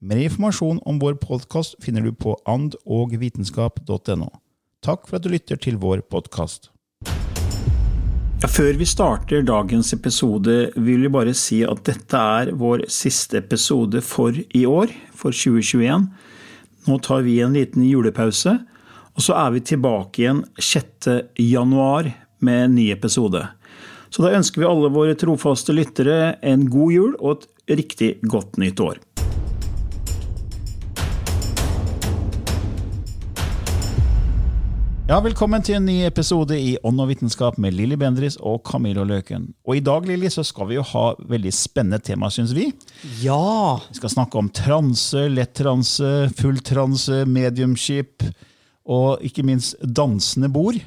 Mer informasjon om vår podkast finner du på andogvitenskap.no. Takk for at du lytter til vår podkast. Før vi starter dagens episode, vil vi bare si at dette er vår siste episode for i år, for 2021. Nå tar vi en liten julepause, og så er vi tilbake igjen 6. januar med en ny episode. Så da ønsker vi alle våre trofaste lyttere en god jul og et riktig godt nytt år. Ja, Velkommen til en ny episode i Ånd og vitenskap med Lilly Bendris og Camilla Løken. Og I dag Lili, så skal vi jo ha veldig spennende tema, syns vi. Ja! Vi skal snakke om transe, lettranse, fulltranse, mediumskip og ikke minst dansende bord.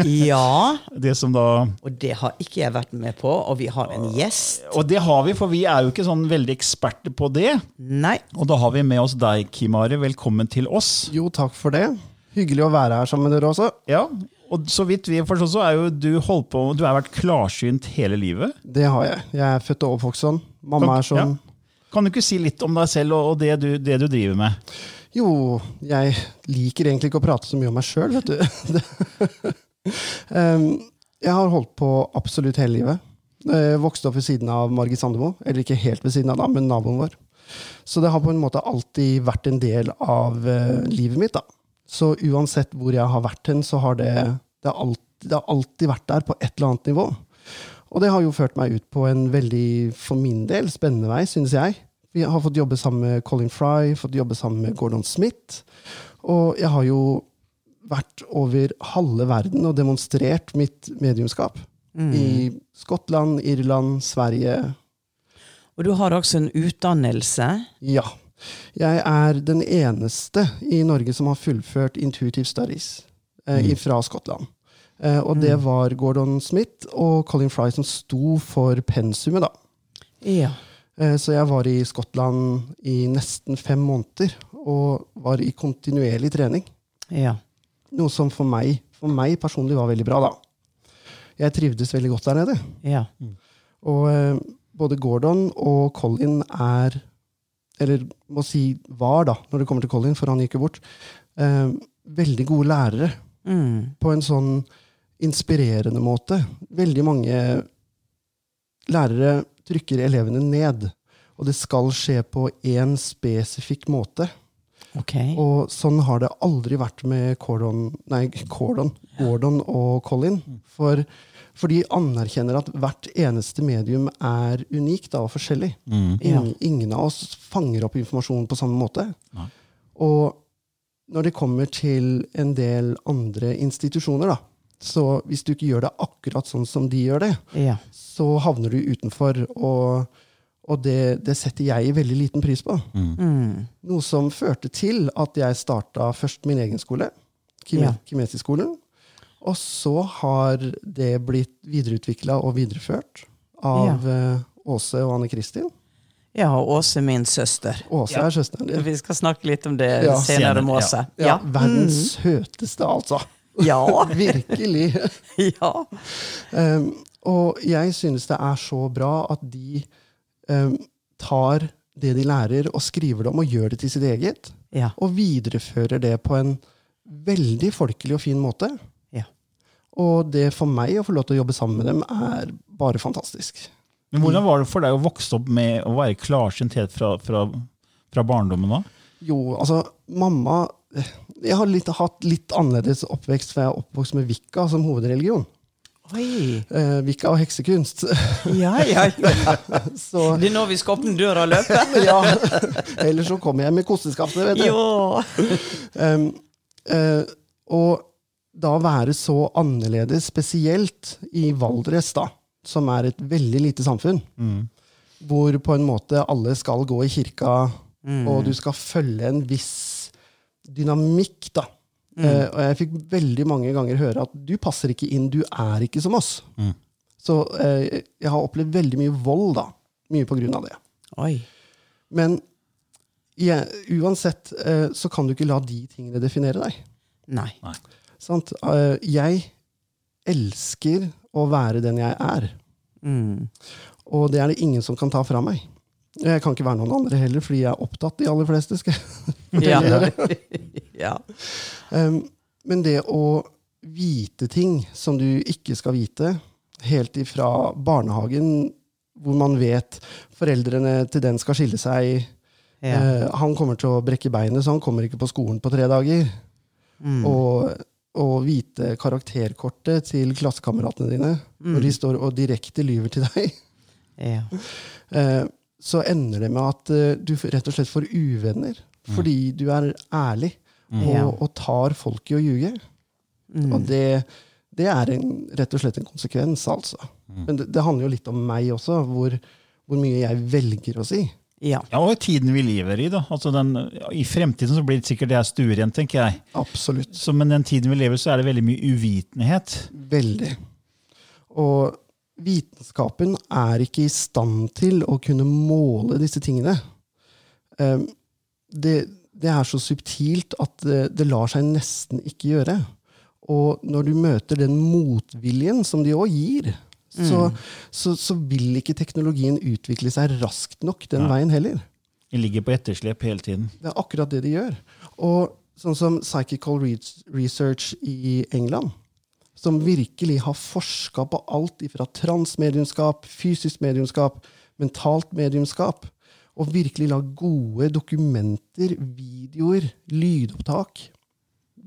Ja! Det som da Og det har ikke jeg vært med på, og vi har en gjest. Og det har vi, for vi er jo ikke sånn veldig eksperter på det. Nei. Og da har vi med oss deg, Kimare. Velkommen til oss. Jo, takk for det. Hyggelig å være her sammen med dere også. Ja, og så vidt vi forstår, så er jo du holdt på Du har vært klarsynt hele livet. Det har jeg. Jeg er født og oppvokst sånn. Mamma er sånn. Ja. Kan du ikke si litt om deg selv og og det du, det du driver med? Jo, jeg liker egentlig ikke å prate så mye om meg sjøl, vet du. jeg har holdt på absolutt hele livet. Jeg vokste opp ved siden av Margit Sandemo. Eller ikke helt ved siden av, da, men naboen vår. Så det har på en måte alltid vært en del av uh, livet mitt. da. Så uansett hvor jeg har vært hen, så har det, det, har alltid, det har alltid vært der på et eller annet nivå. Og det har jo ført meg ut på en veldig, for min del, spennende vei, synes jeg. Vi har fått jobbe sammen med Colin Fry, fått jobbe sammen med Gordon Smith. Og jeg har jo vært over halve verden og demonstrert mitt mediumskap. I Skottland, Irland, Sverige. Og du har også en utdannelse. Ja. Jeg er den eneste i Norge som har fullført Intuitive Studies eh, fra Skottland. Eh, og det var Gordon Smith og Colin Fry som sto for pensumet, da. Ja. Eh, Så jeg var i Skottland i nesten fem måneder og var i kontinuerlig trening. Ja. Noe som for meg, for meg personlig var veldig bra, da. Jeg trivdes veldig godt der nede. Ja. Og eh, både Gordon og Colin er Eller må si var, da, når det kommer til Colin, for han gikk jo bort. Eh, veldig gode lærere. Mm. På en sånn inspirerende måte. Veldig mange lærere trykker elevene ned. Og det skal skje på én spesifikk måte. Ok. Og sånn har det aldri vært med Cordon, nei, Cordon, Gordon og Colin. For, for de anerkjenner at hvert eneste medium er unikt da, og forskjellig. Ingen, ingen av oss fanger opp informasjon på samme måte. Nei. Og når det kommer til en del andre institusjoner, da, så hvis du ikke gjør det akkurat sånn som de gjør det, Ja. så havner du utenfor. Og, og det, det setter jeg veldig liten pris på. Mm. Noe som førte til at jeg starta først min egen skole, Kime Ja. Kimesi-skolen. Og så har det blitt videreutvikla og videreført av ja. Åse og Anne Kristin. ja, og Åse min søster. Åse er søsteren din. Vi skal snakke litt om det Ja. senere om Åse. Ja, Verdens søteste, altså. Ja. Virkelig. ja. Um, og jeg synes det er så bra at de um, tar det de lærer, og skriver det om og gjør det til sitt eget. Ja. Og viderefører det på en veldig folkelig og fin måte. Og det for meg å få lov til å jobbe sammen med dem, er bare fantastisk. Men hvordan var det for deg å vokse opp med å være klarsynt helt fra, fra, fra barndommen da? Jo, altså, mamma Jeg har litt, hatt litt annerledes oppvekst, for jeg er oppvokst med Vika som hovedreligion. Oi. Eh, Vika og heksekunst. Ja, ja, ja. Så Det er nå vi skal åpne døra og løpe. ja. Ellers så kommer jeg med kosteskaftet, vet du. Jo. Um, eh, og da være så annerledes, spesielt i Valdres, da, som er et veldig lite samfunn, hvor på en måte alle skal gå i kirka, og du skal følge en viss dynamikk, da. Eh, og jeg fikk veldig mange ganger høre at du passer ikke inn, du er ikke som oss. Så eh, jeg har opplevd veldig mye vold, da. Mye på grunn av det. Oi. Men ja, uansett eh, så kan du ikke la de tingene definere deg. Nei. Nei. Sant? Eh, jeg elsker å være den jeg er. Mm. Og det er det ingen som kan ta fra meg. Jeg kan ikke være noen andre heller, fordi jeg er opptatt, de aller fleste. skal jeg Ja. ja. Um, men det å vite ting som du ikke skal vite, helt ifra barnehagen, hvor man vet foreldrene til den skal skille seg, Ja. uh, han kommer til å brekke beinet, så han kommer ikke på skolen på tre dager. Mm. Og, og vite karakterkortet til klassekameratene dine når de står og direkte lyver til deg. ja. Eh, så ender det med at eh, du rett og slett får uvenner. Fordi du er ærlig og, og tar folk i å ljuge. Mm. Og det, det er en, rett og slett en konsekvens, altså. Men det, det handler jo litt om meg også, hvor, hvor mye jeg velger å si. Ja. Ja, og tiden vi lever i. da. Altså den, I fremtiden så blir det sikkert det her stuerent, tenker jeg. Absolutt. Så, men den tiden vi lever i, så er det veldig mye uvitenhet. Veldig. Og vitenskapen er ikke i stand til å kunne måle disse tingene. Um, det, det er så subtilt at det, det lar seg nesten ikke gjøre. Og når du møter den motviljen som de òg gir, så, så, så vil ikke teknologien utvikle seg raskt nok den veien heller. De ligger på etterslep hele tiden. Det er akkurat det de gjør. Og sånn som Psychical Research i England, som virkelig har forska på alt fra transmediumskap, fysisk mediumskap, mentalt mediumskap, og virkelig la gode dokumenter, videoer, lydopptak,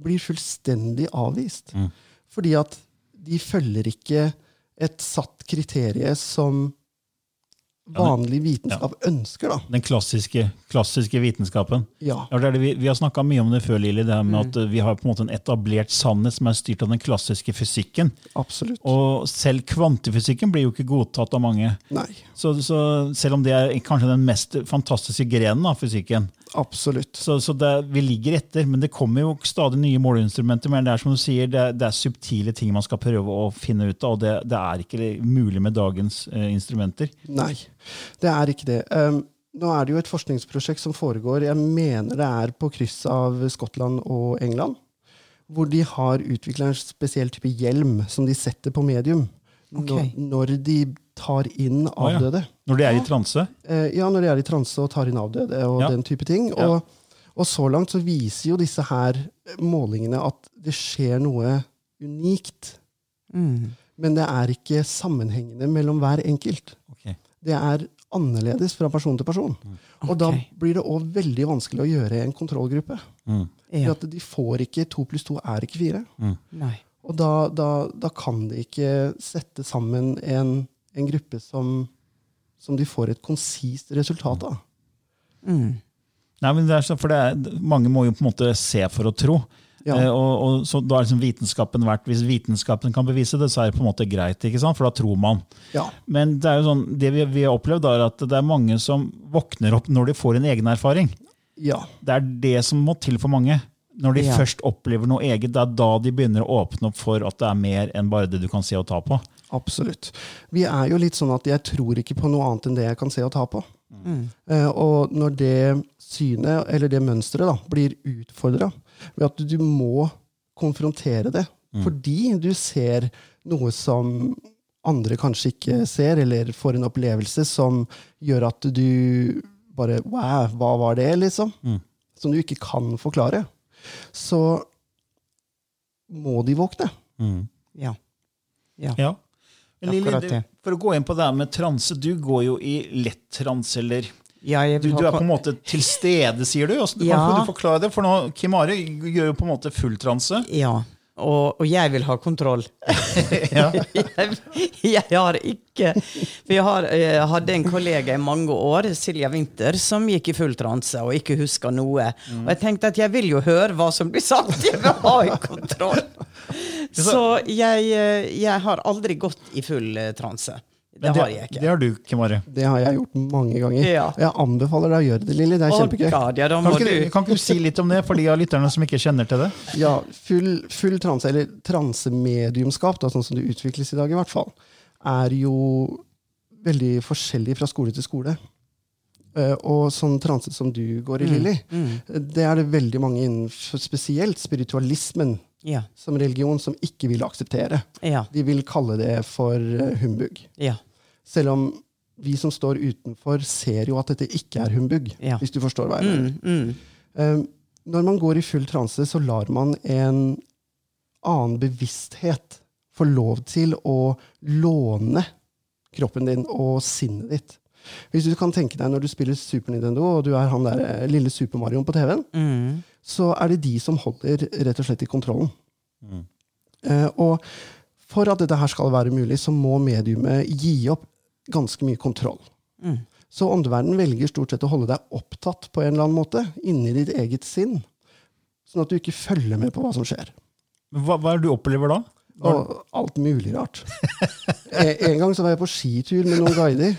blir fullstendig avvist. Fordi at de følger ikke et satt kriterie som vanlig vitenskap ønsker, da. Den klassiske, klassiske vitenskapen. Ja. Ja, det det vi, vi har snakka mye om det før, Lili. Det her med at uh, vi har på en måte en etablert sannhet som er styrt av den klassiske fysikken. Absolutt. Og selv kvantefysikken blir jo ikke godtatt av mange. Nei, Så, så selv om det er kanskje den mest fantastiske grenen av fysikken, absolutt. så, så det, vi ligger etter. Men det kommer jo stadig nye måleinstrumenter. Men det er som du sier, det, er- det er subtile ting man skal prøve å finne ut av. Og det, det er ikke mulig med dagens eh, instrumenter. Nei, det er ikke det. Um, nå er det jo et forskningsprosjekt som foregår, jeg mener det er på kryss av Skottland og England, hvor de har utvikla en spesiell type hjelm som de setter på medium Ok. når, når de tar inn Å, ja. avdøde. Når de er i transe. Eh, ja, når de er i transe og tar inn avdøde og Ja. den type ting. Ja. Og, og så langt så viser jo disse her målingene at det skjer noe unikt. Mm. Men det er ikke sammenhengende mellom hver enkelt. Okay. Det er annerledes fra person til person. Og da blir det òg veldig vanskelig å gjøre en kontrollgruppe. Mm. For at de får ikke to pluss to er ikke fire. Nei. Og da, da, da kan de ikke sette sammen en, en gruppe som, som de får et konsist resultat av. Mm. Nei, men det er så, for det er, Mange må jo på en måte se for å tro. Ja. Eh, og, og så da er liksom vitenskapen verdt, Hvis vitenskapen kan bevise det, så er det på en måte greit. ikke sant? For da tror man. Ja. Men det er jo sånn, det vi, vi har opplevd, er at det er mange som våkner opp når de får en egen erfaring. ja. Det er det som må til for mange. Når de Ja. først opplever noe eget, det er da de begynner å åpne opp for at det er mer enn bare det du kan se og ta på. Absolutt. Vi er jo litt sånn at jeg tror ikke på noe annet enn det jeg kan se og ta på. Eh, og når det synet, eller det mønsteret, blir utfordra ved at du må konfrontere det Fordi du ser noe som andre kanskje ikke ser, eller får en opplevelse som gjør at du bare Wow, hva var det, liksom? Som du ikke kan forklare. Så må de våkne. Ja. ja. Ja. Men Lilly, du, for å gå inn på det her med transe, du går jo i lett transe, eller ja du, du er på en måte til stede, sier du? Hvordan, Ja. Kan du forklare det? For nå, Kim Are gjør jo på en måte full transe. Ja. Og, og jeg vil ha kontroll. Jeg, jeg har ikke For jeg har, jeg hadde en kollega i mange år, Silja Winther, som gikk i full transe og ikke huska noe. Og jeg tenkte at jeg vil jo høre hva som blir sagt, jeg vil ha en kontroll. Så jeg, eh, jeg har aldri gått i full eh, transe. Det har jeg ikke. Det har du, Kim Are. Det har jeg gjort mange ganger. Ja. Jeg anbefaler deg å gjøre det, Lilly. Det er oh, kjempegøy. God, ja, Kan ikke, kan ikke du si litt om det for de av lytterne som ikke kjenner til det? Ja, full, full transe, eller transemediumskap, da, sånn som det utvikles i dag i hvert fall, er jo veldig forskjellig fra skole til skole. Eh, og sånn transe som du går i, Lilly, det er det veldig mange innenfor spesielt spiritualismen Ja. som religion som ikke vil akseptere. Ja. De vil kalle det for eh, humbug. Ja. Selv om vi som står utenfor, ser jo at dette ikke er humbug. Ja. Hvis du forstår hva jeg mener. Mm, mm. Når man går i full transe, så lar man en annen bevissthet få lov til å låne kroppen din og sinnet ditt. Hvis du kan tenke deg når du spiller Super Nintendo, og du er han der eh, lille Super Mario på TV-en, Mm. så er det de som holder rett og slett i kontrollen. Eh, og for at dette her skal være mulig, så må mediumet gi opp ganske mye kontroll. Mm. Så åndeverden velger stort sett å holde deg opptatt på en eller annen måte, inni ditt eget sinn. Sånn at du ikke følger med på hva som skjer. Hva, hva er det du opplever da? Og alt mulig rart. Eh, En gang så var jeg på skitur med noen guider.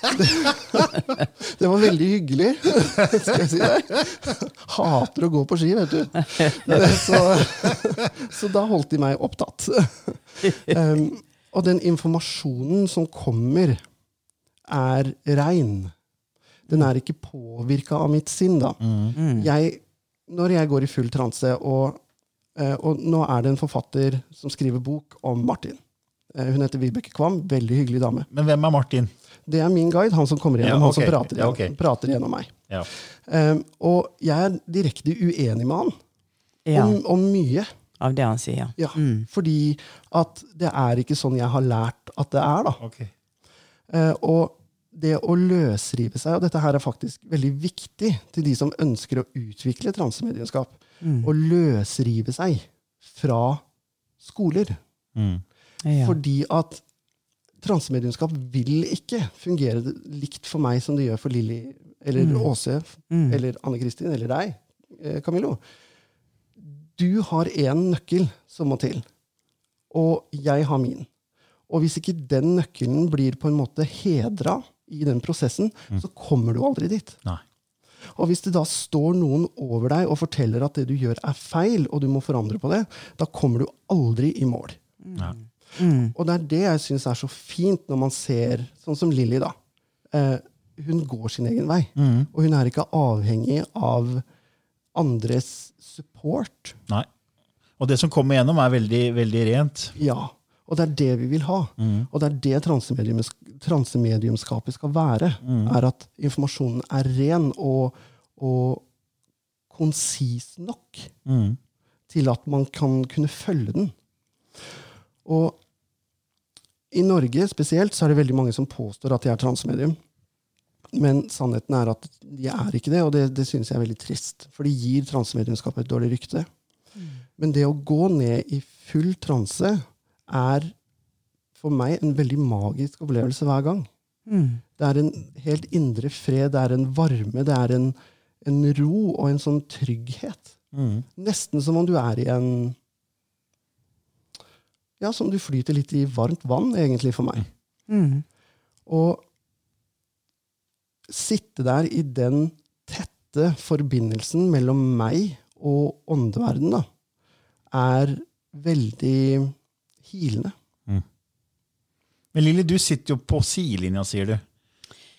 Det, det var veldig hyggelig, skal jeg si deg. Hater å gå på ski, vet du. Så, så da holdt de meg opptatt. Um, og den informasjonen som kommer, er rein. Den er ikke påvirka av mitt sinn, da. Jeg, når jeg går i full transe, og, og nå er det en forfatter som skriver bok om Martin. Eh, Hun heter Vibeke Kvam. Veldig hyggelig dame. Men hvem er Martin? Det er min guide, han som kommer Ja, okay. han som prater, Ja, okay. prater gjennom meg. Ja. Um, og jeg er direkte uenig med han Ja. om, om mye. Av det han sier, ja. Ja, Fordi at det er ikke sånn jeg har lært at det er. da. Okay. Uh, og det å løsrive seg, og dette her er faktisk veldig viktig til de som ønsker å utvikle transemediumskap, å løsrive seg fra skoler. Mm. ja. Fordi at transemediumskap vil ikke fungere likt for meg som det gjør for Lilly eller Åse eller Anne Kristin eller deg, eh, Camillo. Du har én nøkkel som må til, og jeg har min. Og hvis ikke den nøkkelen blir på en måte hedra i den prosessen, så kommer du aldri dit. Nei. Og hvis det da står noen over deg og forteller at det du gjør er feil, og du må forandre på det, da kommer du aldri i mål. Nei. Og det er det jeg syns er så fint når man ser sånn som Lilly, da. Eh, hun går sin egen vei. Og hun er ikke avhengig av andres support. Nei. Og det som kommer gjennom, er veldig, veldig rent. Ja. Og det er det vi vil ha. Og det er det transemediums, transemediumskapet skal være. Er at informasjonen er ren og, og konsis nok Mm. til at man kan kunne følge den. Og i Norge spesielt så er det veldig mange som påstår at de er transmedium. Men sannheten er at de er ikke det, og det, det synes jeg er veldig trist. For de gir transemediumskapet et dårlig rykte. Men det å gå ned i full transe er for meg en veldig magisk opplevelse hver gang. Det er en helt indre fred, det er en varme, det er en, en ro og en sånn trygghet. Mm. Nesten som om du er i en Ja, som du flyter litt i varmt vann, egentlig, for meg. Mm. Og sitte der i den tette forbindelsen mellom meg og åndeverdenen, da, er veldig hilende. Men Lilly, du sitter jo på sidelinja, sier du.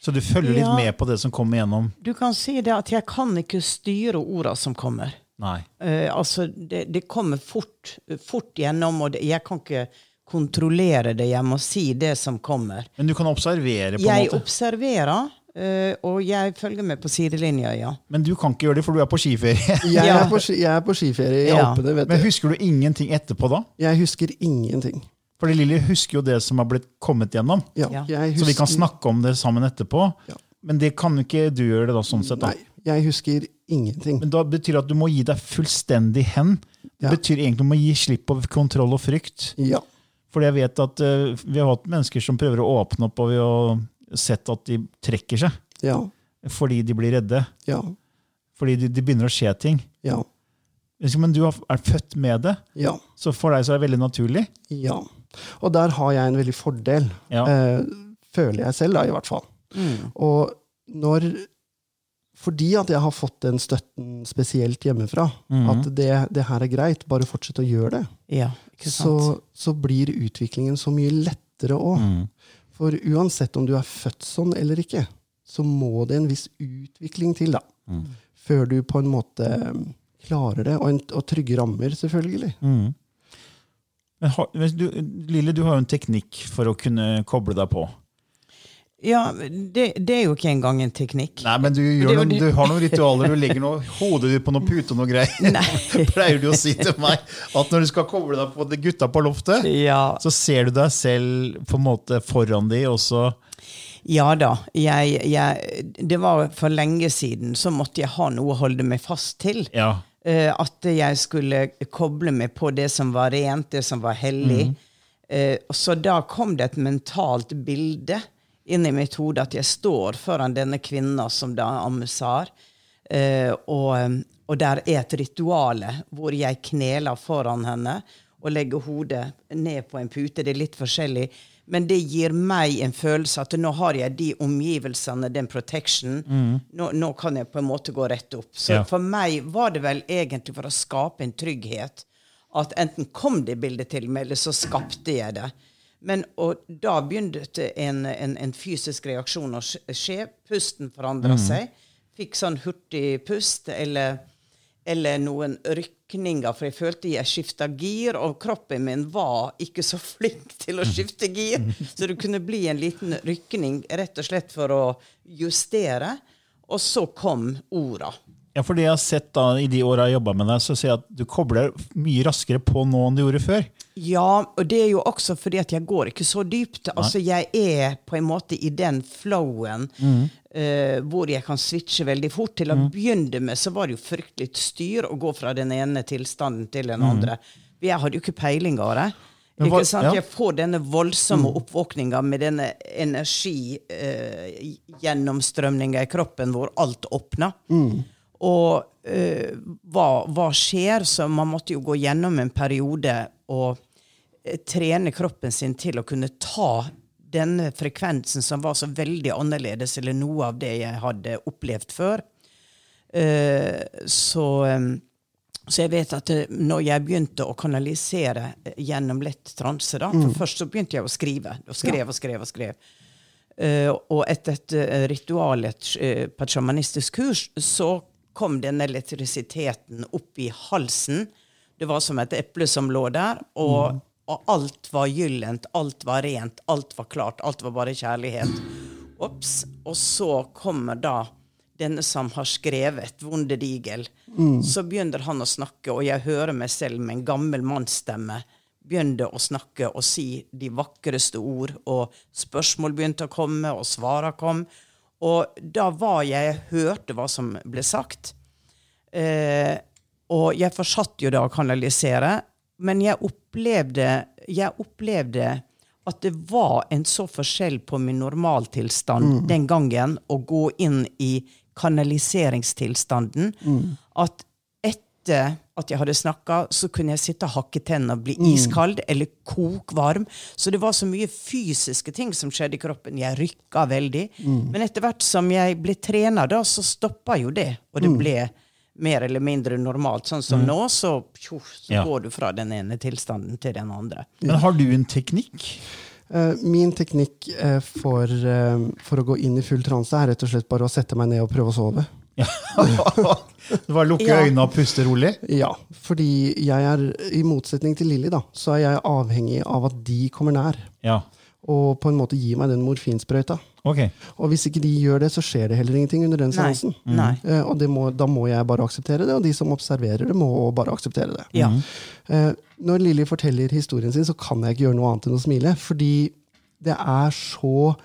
Så du følger litt med på det som kommer gjennom. Du kan si det at jeg kan ikke styre orda som kommer. Nei. Uh, altså, det, det kommer fort, fort gjennom, og det, jeg kan ikke kontrollere det. Jeg må si det som kommer. Men du kan observere, på en Jeg måte. observerer, eh, og jeg følger med på sidelinja, ja. Men du kan ikke gjøre det, for du er på skiferie. Jeg, er på, jeg er på skiferie i Ja. Alpene. Men husker du ingenting etterpå da? Jeg husker ingenting. Fordi Lilly husker jo det som har blitt kommet gjennom. Ja, husker... Så vi kan snakke om det sammen etterpå. Ja. Men det kan jo ikke du gjøre det da, sånn sett. Da. Nei, jeg husker ingenting. Men da betyr det at du må gi deg fullstendig hen. Det Ja. betyr egentlig at du må gi slipp på kontroll og frykt. Ja. Fordi jeg vet at uh, vi har hatt mennesker som prøver å åpne opp, og vi har sett at de trekker seg. Ja. Fordi de blir redde. Ja. Fordi det de begynner å skje ting. Ja. Men du er født med det, Ja. så for deg så er det veldig naturlig. Ja. Og der har jeg en veldig fordel, Ja. eh, føler jeg selv, da, i hvert fall. Og når Fordi at jeg har fått den støtten spesielt hjemmefra, at det, det her er greit, bare fortsett å gjøre det, Ja, ikke så, så blir utviklingen så mye lettere òg. For uansett om du er født sånn eller ikke, så må det en viss utvikling til, da. Før du på en måte eh, klarer det. Og, en, og trygge rammer, selvfølgelig. Men har, men du, Lille, du har jo en teknikk for å kunne koble deg på. Ja, det, det er jo ikke engang en teknikk. Nei, men du, noen, du har noen ritualer. Du legger noe, hodet ditt på noen pute og noe greier. Pleier du å si til meg at når du skal koble deg på de gutta på loftet, Ja, så ser du deg selv på en måte foran de, og så ja da. Jeg, jeg, det var for lenge siden, så måtte jeg ha noe å holde meg fast til. Ja. Uh, at jeg skulle koble meg på det som var rent, det som var hellig. Eh, så da kom det et mentalt bilde inn i mitt hode at jeg står foran denne kvinna som da er ammusar. Eh, og, og der er et rituale hvor jeg kneler foran henne og legger hodet ned på en pute. Det er litt forskjellig. Men det gir meg en følelse at nå har jeg de omgivelsene, den protection. Nå, nå kan jeg på en måte gå rett opp. Så Ja. for meg var det vel egentlig for å skape en trygghet. At enten kom det bildet til meg, eller så skapte jeg det. Men da begynte en, en, en fysisk reaksjon å skje. Pusten forandra seg. Fikk sånn hurtig pust, eller, eller noen rykninger, for jeg følte jeg skifta gir, og kroppen min var ikke så flink til å skifte gir. Så det kunne bli en liten rykning rett og slett for å justere. Og så kom orda. Ja, for det jeg har sett da i de åra jeg jobba med deg, så ser jeg at du kobler mye raskere på nå enn du gjorde før. Ja, og det er jo også fordi at jeg går ikke så dypt. Altså, jeg er på en måte i den flowen eh, hvor jeg kan switche veldig fort. Til å begynne med så var det jo fryktelig styr å gå fra den ene tilstanden til den andre. Jeg hadde jo ikke peiling av det. Hva- Ikke sant? ja. Jeg får denne voldsomme oppvåkninga med denne energigjennomstrømninga i kroppen hvor alt åpner. Og uh, hva, hva skjer? Så man måtte jo gå gjennom en periode og eh, trene kroppen sin til å kunne ta denne frekvensen som var så veldig annerledes, eller noe av det jeg hadde opplevd før. Uh, så, um, så jeg vet at når jeg begynte å kanalisere gjennom lett transe da, For først så begynte jeg å skrive. Og skrev og skrev og skrev. Uh, og etter et ritual et, på et sjamanistisk kurs så kom den elektrisiteten opp i halsen. Det var som et eple som lå der, og, og alt var gyllent, alt var rent, alt var klart, alt var bare kjærlighet. Ops. Og så kommer da denne som har skrevet, Vonde Digel. Så begynner han å snakke, og jeg hører meg selv med en gammel mannsstemme begynte å snakke og si de vakreste ord, og spørsmål begynte å komme, og svarene kom. Og da var jeg Jeg hørte hva som ble sagt. Eh, og jeg fortsatte jo da å kanalisere, men jeg opplevde, jeg opplevde at det var en så forskjell på min normaltilstand den gangen å gå inn i kanaliseringstilstanden at etter at jeg hadde snakka, så kunne jeg sitte og hakke tennene og bli iskald eller kokvarm. Så det var så mye fysiske ting som skjedde i kroppen. Jeg rykka veldig. Men etter hvert som jeg ble trena, da, så stoppa jo det. Og det ble mer eller mindre normalt. Sånn som nå, så, tjo, så Ja. går du fra den ene tilstanden til den andre. Men har du en teknikk? Eh, Min teknikk eh, for, eh, for å gå inn i full transe er rett og slett bare å sette meg ned og prøve å sove. Det var lukke Ja. øynene og puste rolig? Ja, fordi jeg er, i motsetning til Lilly, da, så er jeg avhengig av at de kommer nær. Ja. Og på en måte gir meg den morfinsprøyta. Okay. Og hvis ikke de gjør det, så skjer det heller ingenting under den seansen. Eh, og det må, da må jeg bare akseptere det, og de som observerer det, må bare akseptere det. Ja. Uh, når Lilly forteller historien sin, så kan jeg ikke gjøre noe annet enn å smile. Fordi det er så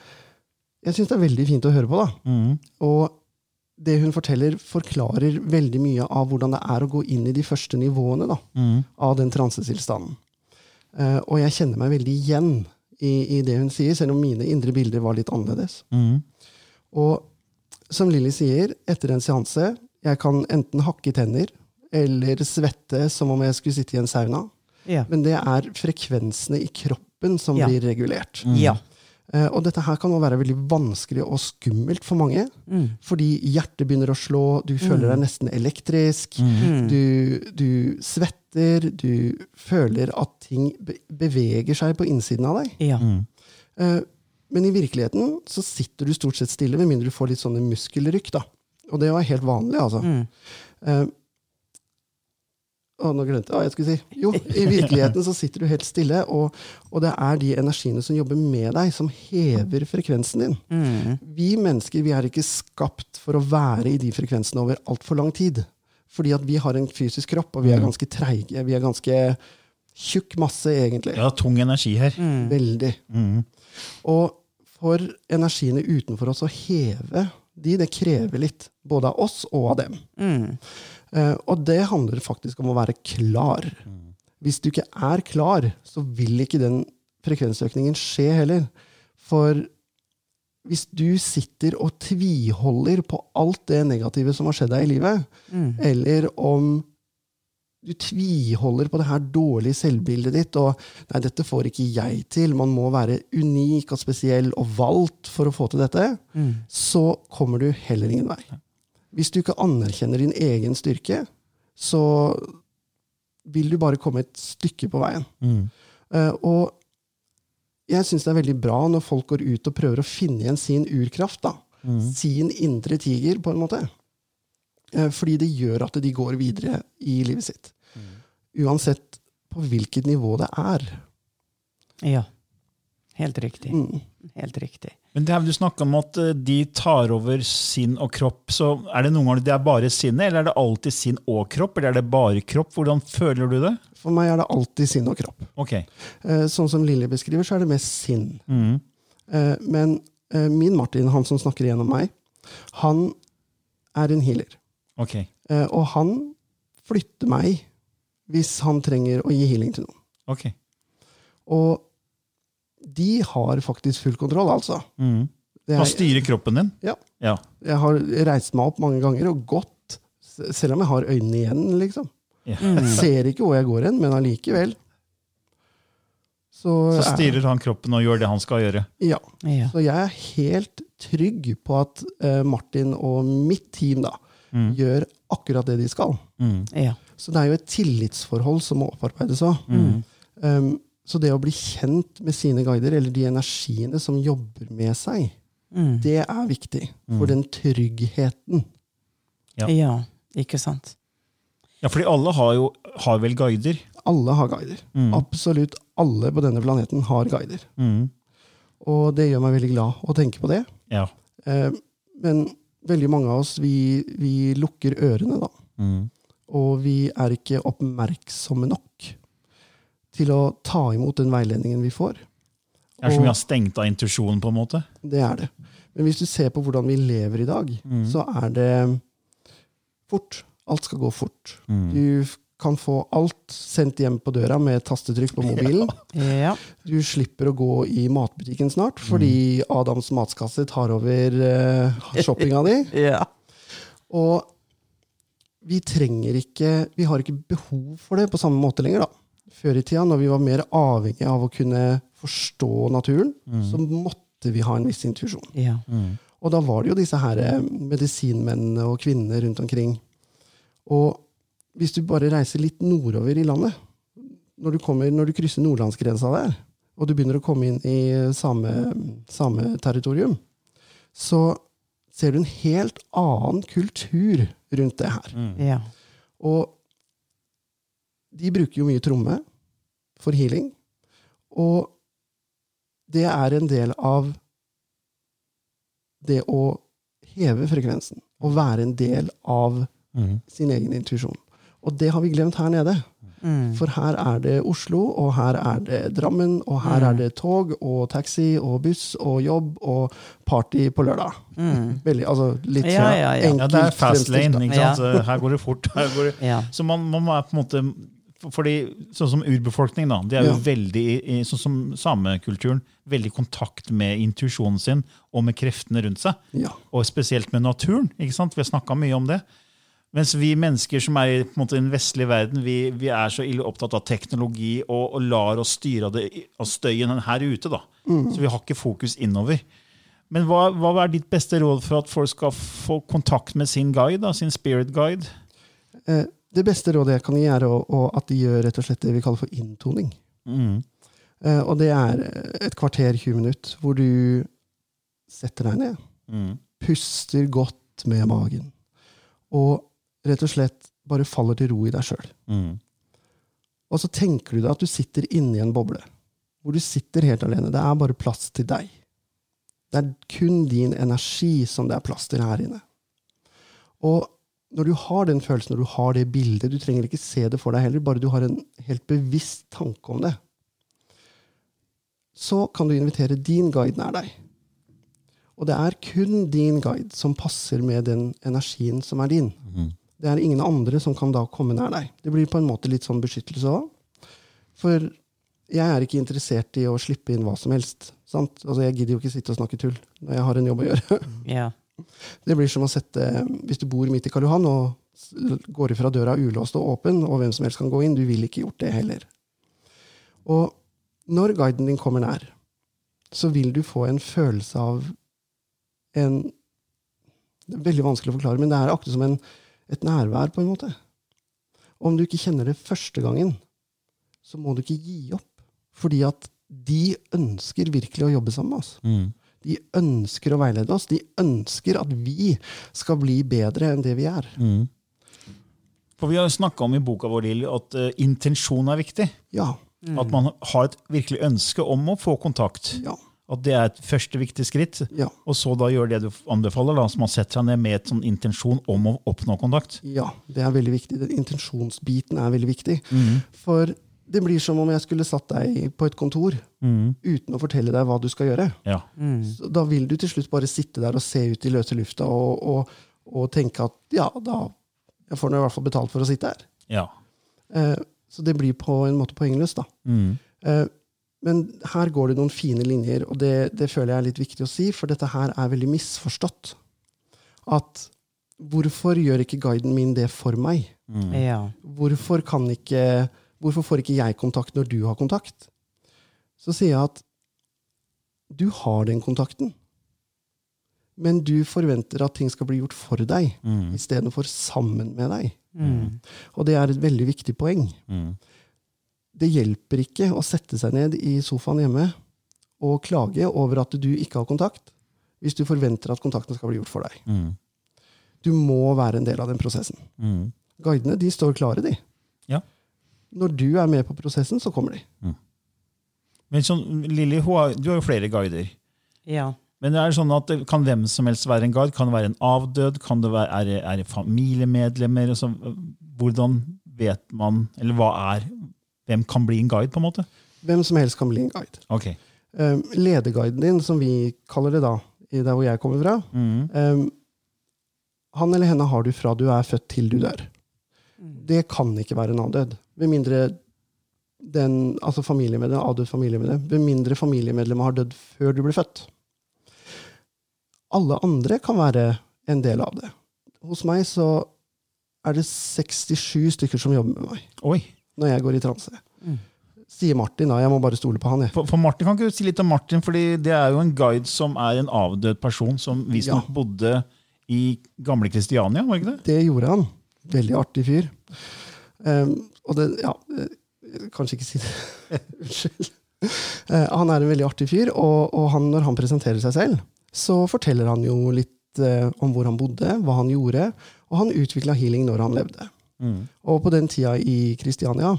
Jeg syns det er veldig fint å høre på. da. Mm. Og det hun forteller, forklarer veldig mye av hvordan det er å gå inn i de første nivåene da, mm. av den transetilstanden. Uh, og jeg kjenner meg veldig igjen i, i det hun sier, selv om mine indre bilder var litt annerledes. Mm. Og som Lilly sier, etter en seanse jeg kan enten hakke tenner eller svette som om jeg skulle sitte i en sauna. Ja. Men det er frekvensene i kroppen som Ja. blir regulert. ja. Eh, og dette her kan også være veldig vanskelig og skummelt for mange. Mm. Fordi hjertet begynner å slå, du føler deg nesten elektrisk. Mm. Du, du svetter, du føler at ting beveger seg på innsiden av deg. Ja. Mm. men i virkeligheten så sitter du stort sett stille, med mindre du får litt sånne muskelrykk. da. Og det var helt vanlig, altså. Mm. Å, nå glemte jeg hva jeg skulle si. Jo, i virkeligheten så sitter du helt stille, og, og det er de energiene som jobber med deg, som hever frekvensen din. Mm. Vi mennesker vi er ikke skapt for å være i de frekvensene over altfor lang tid. Fordi at vi har en fysisk kropp, og vi er ganske treige. Vi er ganske tjukk masse, egentlig. Ja, tung energi her. Veldig. Mm. Og for energiene utenfor oss å heve de, det krever litt. Både av oss og av dem. Mm. Eh, og det handler faktisk om å være klar. Hvis du ikke er klar, så vil ikke den frekvensøkningen skje heller. For hvis du sitter og tviholder på alt det negative som har skjedd deg i livet, eller om du tviholder på det her dårlige selvbildet ditt, og 'nei, dette får ikke jeg til', man må være unik og spesiell og valgt for å få til dette, så kommer du heller ingen vei. Hvis du ikke anerkjenner din egen styrke, så vil du bare komme et stykke på veien. Mm. Eh, og jeg syns det er veldig bra når folk går ut og prøver å finne igjen sin urkraft. da. Sin indre tiger, på en måte. Eh, fordi det gjør at de går videre i livet sitt. Uansett på hvilket nivå det er. Ja. Helt riktig. Mm. Helt riktig. Men det her, Du snakka om at eh, de tar over sinn og kropp. så Er det noen ganger det er bare sinnet, eller er det alltid sinn og kropp? Eller er det bare kropp? Hvordan føler du det? For meg er det alltid sinn og kropp. Ok. Eh, sånn som Lilly beskriver, så er det mest sinn. Mhm. Eh, men eh, min Martin, han som snakker gjennom meg, han er en healer. Ok. Eh, og han flytter meg hvis han trenger å gi healing til noen. ok. Og de har faktisk full kontroll, altså. Mm. Er, Han er, styrer kroppen din? Ja. Ja. jeg har reist meg opp mange ganger og gått, selv om jeg har øynene igjen, liksom. Ja. Jeg ser ikke hvor jeg går hen, men allikevel. Så, Så styrer han kroppen og gjør det han skal gjøre. Ja. Ja. Så jeg er helt trygg på at eh, Martin og mitt team da, gjør akkurat det de skal. Mm. Ja. Så det er jo et tillitsforhold som må opparbeides òg. Um, så det å bli kjent med sine guider, eller de energiene som jobber med seg, Mm. det er viktig for den tryggheten. Ja. ja. Ikke sant? Ja, fordi alle har jo har vel guider. Alle har guider. Absolutt alle på denne planeten har guider. Mhm. Og det gjør meg veldig glad å tenke på det. Ja. Eh, men veldig mange av oss, vi, vi lukker ørene, da. Mhm. Og vi er ikke oppmerksomme nok til å ta imot den veiledningen vi får. Det er som vi har stengt av intuisjonen, på en måte. Det er det. Men hvis du ser på hvordan vi lever i dag, så er det fort. Alt skal gå fort. Du kan få alt sendt hjem på døra med tastetrykk på mobilen. Ja. Du slipper å gå i matbutikken snart, fordi Adams matkasse tar over uh, shoppinga di. ja. Og vi trenger ikke Vi har ikke behov for det på samme måte lenger, da. Før i tida, når vi var mer avhengig av å kunne forstå naturen, så måtte vi ha en viss intuisjon. ja. Og da var det jo disse her eh, medisinmennene og kvinnene rundt omkring. Og hvis du bare reiser litt nordover i landet, når du, kommer, når du krysser nordlandsgrensa der, og du begynner å komme inn i same, same territorium, så ser du en helt annen kultur rundt det her. Ja. Og de bruker jo mye tromme for healing. Og det er en del av det å heve frekvensen. Å være en del av sin egen intuisjon. Og det har vi glemt her nede. For her er det Oslo, og her er det Drammen, og her er det tog og taxi og buss og jobb og party på lørdag. Veldig, altså litt Ja, ja, ja. Ja, det er fast lane. ikke sant? Ja. Her går det fort. Her går det. Ja. Så man, man er på en måte fordi, Sånn som urbefolkning, da. De er jo Ja. veldig, sånn som samekulturen, veldig i kontakt med intuisjonen sin og med kreftene rundt seg. Ja. Og spesielt med naturen. ikke sant? Vi har snakka mye om det. Mens vi mennesker som er i måte, den vestlige verden, vi, vi er så ille opptatt av teknologi og, og lar oss styre av, det, av støyen her ute. da. Så vi har ikke fokus innover. Men hva, hva er ditt beste råd for at folk skal få kontakt med sin guide, da, sin spirit guide? Eh, Det beste rådet jeg kan gi, er å, å, at de gjør rett og slett det vi kaller for inntoning. Mm. Uh, Og det er et kvarter, 20 minutter, hvor du setter deg ned, Mm. puster godt med magen, og rett og slett bare faller til ro i deg sjøl. Mm. Og så tenker du deg at du sitter inni en boble, hvor du sitter helt alene. Det er bare plass til deg. Det er kun din energi som det er plass til her inne. Og når du har den følelsen, når du har det bildet Du trenger ikke se det for deg heller, bare du har en helt bevisst tanke om det. Så kan du invitere din guide nær deg. Og det er kun din guide som passer med den energien som er din. Det er ingen andre som kan da komme nær deg. Det blir på en måte litt sånn beskyttelse òg. For jeg er ikke interessert i å slippe inn hva som helst. Sant? Altså, jeg gidder jo ikke sitte og snakke tull når jeg har en jobb å gjøre. Ja. Det blir som å sette Hvis du bor midt i Karl Johan og går ifra døra ulåst og åpen, og hvem som helst kan gå inn, du vil ikke gjort det heller. Og når guiden din kommer nær, så vil du få en følelse av en Det er veldig vanskelig å forklare, men det er akkurat som en, et nærvær, på en måte. Om du ikke kjenner det første gangen, så må du ikke gi opp. Fordi at de ønsker virkelig å jobbe sammen med oss. Mm. De ønsker å veilede oss. De ønsker at vi skal bli bedre enn det vi er. Mm. For Vi har snakka om i boka vår Lille, at uh, intensjon er viktig. Ja. At man har et virkelig ønske om å få kontakt. Ja. At det er et første viktig skritt. Ja. Og så da gjør det du anbefaler, da, så man setter seg ned med et sånn intensjon om å oppnå kontakt. ja. Det er veldig viktig. Den intensjonsbiten er veldig viktig. For det blir som om jeg skulle satt deg på et kontor uten å fortelle deg hva du skal gjøre. Ja. Så da vil du til slutt bare sitte der og se ut i løse lufta og, og, og tenke at ja, da jeg får nå i hvert fall betalt for å sitte her. ja. Eh, så det blir på en måte poengløst, da. Mm. Eh, men her går det noen fine linjer, og det, det føler jeg er litt viktig å si, for dette her er veldig misforstått. At hvorfor gjør ikke guiden min det for meg? Ja. Hvorfor, kan ikke, hvorfor får ikke jeg kontakt når du har kontakt? Så sier jeg at du har den kontakten, men du forventer at ting skal bli gjort for deg Mm. istedenfor sammen med deg. Mm. Og det er et veldig viktig poeng. Mm. Det hjelper ikke å sette seg ned i sofaen hjemme og klage over at du ikke har kontakt, hvis du forventer at kontakten skal bli gjort for deg. Mm. Du må være en del av den prosessen. Mm. Guidene de står klare, de. Når du er med på prosessen, så kommer de. Men sånn, Lilly, du har jo flere guider. Ja. Men det er sånn at kan hvem som helst være en guide? Kan det være en avdød? Kan det være, er, det, er det familiemedlemmer? Så, hvordan vet man Eller hva er Hvem kan bli en guide, på en måte? Hvem som helst kan bli en guide. Ok. Um, lederguiden din, som vi kaller det da, i der hvor jeg kommer fra, Mm. um, han eller henne har du fra du er født til du dør. Det kan ikke være en avdød. Med mindre den, altså familiemedlem, avdød familiemedlem, med mindre familiemedlemmet har dødd før du ble født. Alle andre kan være en del av det. Hos meg så er det 67 stykker som jobber med meg Oi. når jeg går i transe. Sier Martin, da. Jeg må bare stole på han. Jeg. For, for Martin, Kan ikke du si litt om Martin? Fordi Det er jo en guide som er en avdød person som visstnok Ja. bodde i gamle Kristiania, var ikke det? Det gjorde han. Veldig artig fyr. Um, og det Ja, eh, kanskje ikke si det. Unnskyld. Uh, han er en veldig artig fyr, og, og han, når han presenterer seg selv, så forteller han jo litt uh, om hvor han bodde, hva han gjorde, og han utvikla healing når han levde. Og på den tida i Kristiania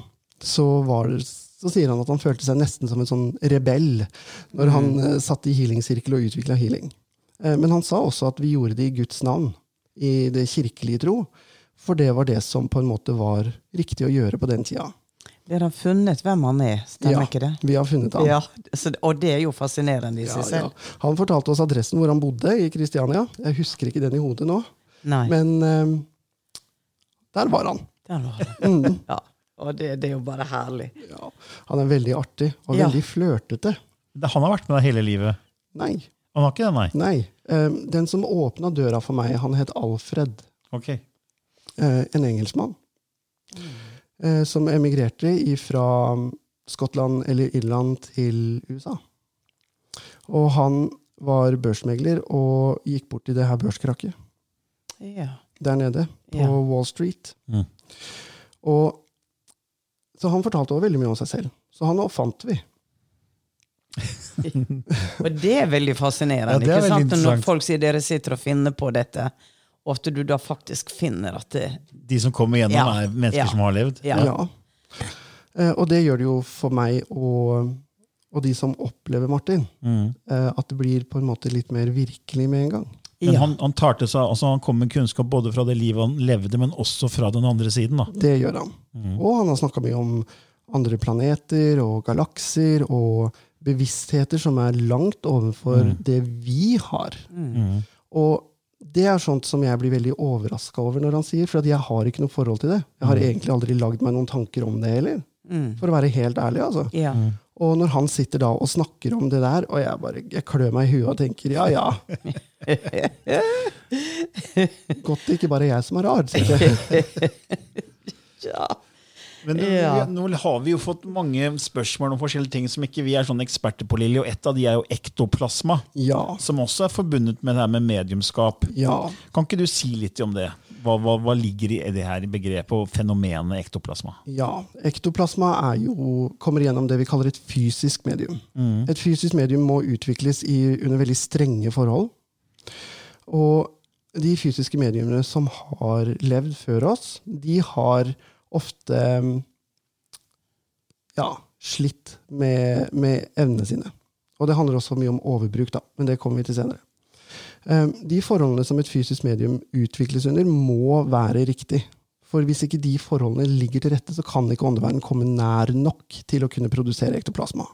så, var så sier han at han følte seg nesten som en sånn rebell når han uh, satt i healingsirkel og utvikla healing. Men han sa også at vi gjorde det i Guds navn, i det kirkelige tro, for det var det som på en måte var riktig å gjøre på den tida. Dere har funnet hvem han er, stemmer ikke det? vi har funnet han. Ja, så, og det er jo fascinerende i Ja, seg ja. selv. Han fortalte oss adressen hvor han bodde i Kristiania. Jeg husker ikke den i hodet nå, Nei, men um, der var han. der var han. Mm. Ja, og det, det er jo bare herlig. Ja. Han er veldig artig og Ja. veldig flørtete. Han har vært med deg hele livet. Nei. Han har ikke det, nei? nei. Um, den som åpna døra for meg, han het Alfred. Ok. Eh, en engelskmann mm. som emigrerte fra Skottland eller Irland til USA. Og han var børsmegler og gikk bort i det her børskrakket Ja. der nede på Ja. Wall Street. Mm. Og, så han fortalte også veldig mye om seg selv. Så han oppfant vi. Og det er veldig fascinerende. Ja, det er ikke veldig sant? Når folk sier dere sitter og finner på dette, og at du da faktisk finner at det De som kommer gjennom, Ja. er mennesker Ja. som har levd? Ja. Ja. Eh, og det gjør det jo for meg og, og de som opplever Martin, Mm. eh, at det blir på en måte litt mer virkelig med en gang. Men Ja. han, han, tar til seg, altså han kom med kunnskap både fra det livet han levde, men også fra den andre siden. da. Det gjør han. Og han har snakka mye om andre planeter og galakser og bevisstheter som er langt overfor det vi har. Og det er sånt som jeg blir veldig overraska over når han sier, for at jeg har ikke noe forhold til det. Jeg har egentlig aldri lagd meg noen tanker om det heller. For å være helt ærlig, altså. Ja. Og når han sitter da og snakker om det der, og jeg bare jeg klør meg i huet og tenker ja, ja. Godt det ikke bare er jeg som er rar. sier jeg. ja. Men det, Ja. nå har vi jo fått mange spørsmål om forskjellige ting som ikke vi er sånne eksperter på, Lilly, og et av de er jo ektoplasma, Ja. som også er forbundet med det her med mediumskap. Ja. Kan ikke du si litt om det? Hva, hva, hva ligger i det her begrepet og fenomenet ektoplasma? Ja, ektoplasma jo, kommer gjennom det vi kaller et fysisk medium. Et fysisk medium må utvikles i, under veldig strenge forhold. Og de fysiske mediumene som har levd før oss, de har ofte ja, slitt med, med evnene sine. Og det handler også mye om overbruk, da, men det kommer vi til senere. Eh, De forholdene som et fysisk medium utvikles under, må være riktig. For hvis ikke de forholdene ligger til rette, så kan ikke åndeverdenen komme nær nok til å kunne produsere ektoplasma.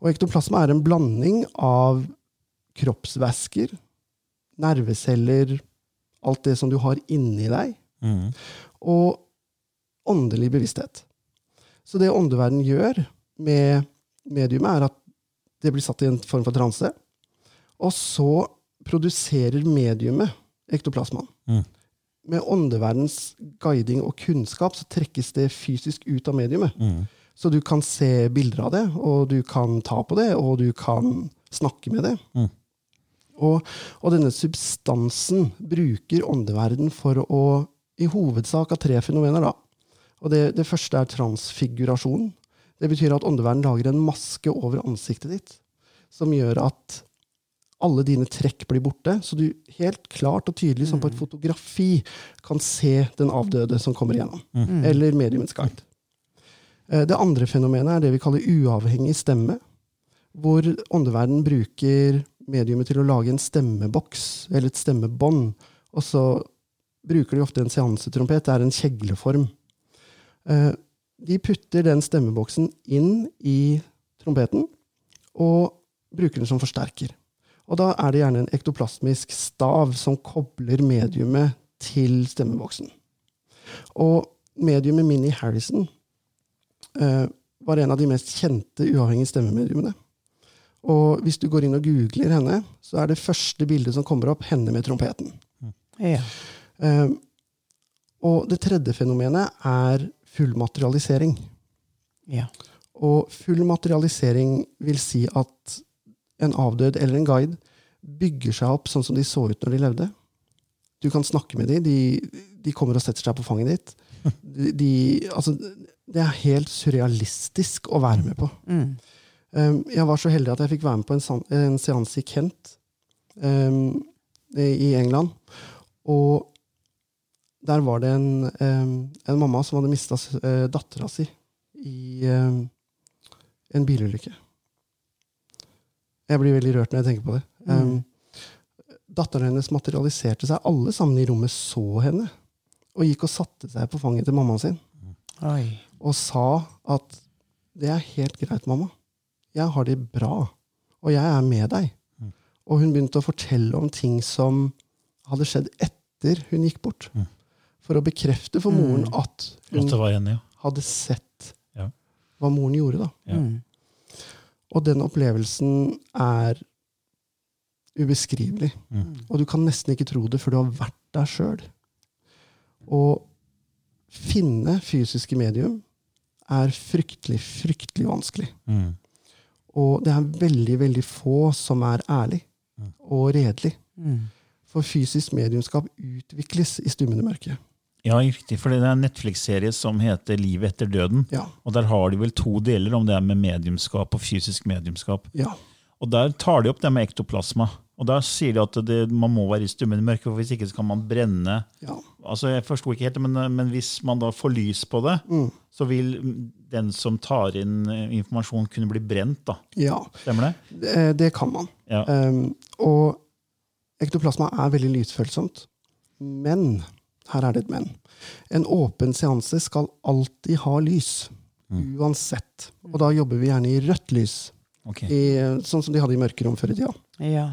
Og ektoplasma er en blanding av kroppsvæsker, nerveceller, alt det som du har inni deg, og åndelig bevissthet. Så det åndeverden gjør med mediumet, er at det blir satt i en form for transe, og så produserer mediumet ektoplasmaen. Med åndeverdens guiding og kunnskap så trekkes det fysisk ut av mediumet. Så du kan se bilder av det, og du kan ta på det, og du kan snakke med det. Og, og denne substansen bruker åndeverden for å i hovedsak av tre fenomener. da. Og det, det første er transfigurasjon. Det betyr at åndeverden lager en maske over ansiktet ditt som gjør at alle dine trekk blir borte, så du helt klart og tydelig som på et fotografi kan se den avdøde som kommer igjennom. Eller mediumets guide. Eh, Det andre fenomenet er det vi kaller uavhengig stemme, hvor åndeverden bruker mediumet til å lage en stemmeboks, eller et stemmebånd, og så bruker de ofte en seansetrompet. Det er en kjegleform. Eh, De putter den stemmeboksen inn i trompeten, og bruker den som forsterker. Og da er det gjerne en ektoplasmisk stav som kobler mediumet til stemmeboksen. Og mediumet Minnie Harrison eh, var en av de mest kjente uavhengige stemmemediumene. Og hvis du går inn og googler henne, så er det første bildet som kommer opp, henne med trompeten. Ja. Eh, og det tredje fenomenet er full materialisering. ja. Og full materialisering vil si at en avdød eller en guide bygger seg opp sånn som de så ut når de levde. Du kan snakke med dem, de, de kommer og setter seg på fanget ditt. De, de, altså, det er helt surrealistisk å være med på. Mm. Um, jeg var så heldig at jeg fikk være med på en, en seanse i Kent um, i i England. Og der var det en, en mamma som hadde mista eh, dattera si i en bilulykke. Jeg blir veldig rørt når jeg tenker på det. Em, datteren hennes materialiserte seg. Alle sammen i rommet så henne. Og gikk og satte seg på fanget til mammaen sin Oi. og sa at det er helt greit, mamma. Jeg har det bra, og jeg er med deg. Og hun begynte å fortelle om ting som hadde skjedd etter hun gikk bort. For å bekrefte for moren at At hun var ja. hadde sett Ja. hva moren gjorde. da. Ja. Mm. Og den opplevelsen er ubeskrivelig. Og du kan nesten ikke tro det før du har vært der sjøl. Å finne fysiske medium er fryktelig, fryktelig vanskelig. Mm. Og det er veldig, veldig få som er ærlig og redelig. Mm. For fysisk mediumskap utvikles i stummende mørke. Ja, riktig. For det er en Netflix-serie som heter Livet etter døden. Ja. Og der har de vel to deler om det er med mediumskap og fysisk mediumskap. Ja. Og der tar de opp det med ektoplasma. Og der sier de at det, man må være i stummende mørke, for hvis ikke så kan man brenne. ja. Altså, Jeg forsto ikke helt, men, men hvis man da får lys på det, Mm. så vil den som tar inn eh, informasjon, kunne bli brent. da. ja. Stemmer det? Det, det kan man. Ja. Um, og ektoplasma er veldig lysfølsomt. Men her er det et men. En åpen seanse skal alltid ha lys. Uansett. Og da jobber vi gjerne i rødt lys. Okay. I, sånn som de hadde i mørkerom før i tida. Ja.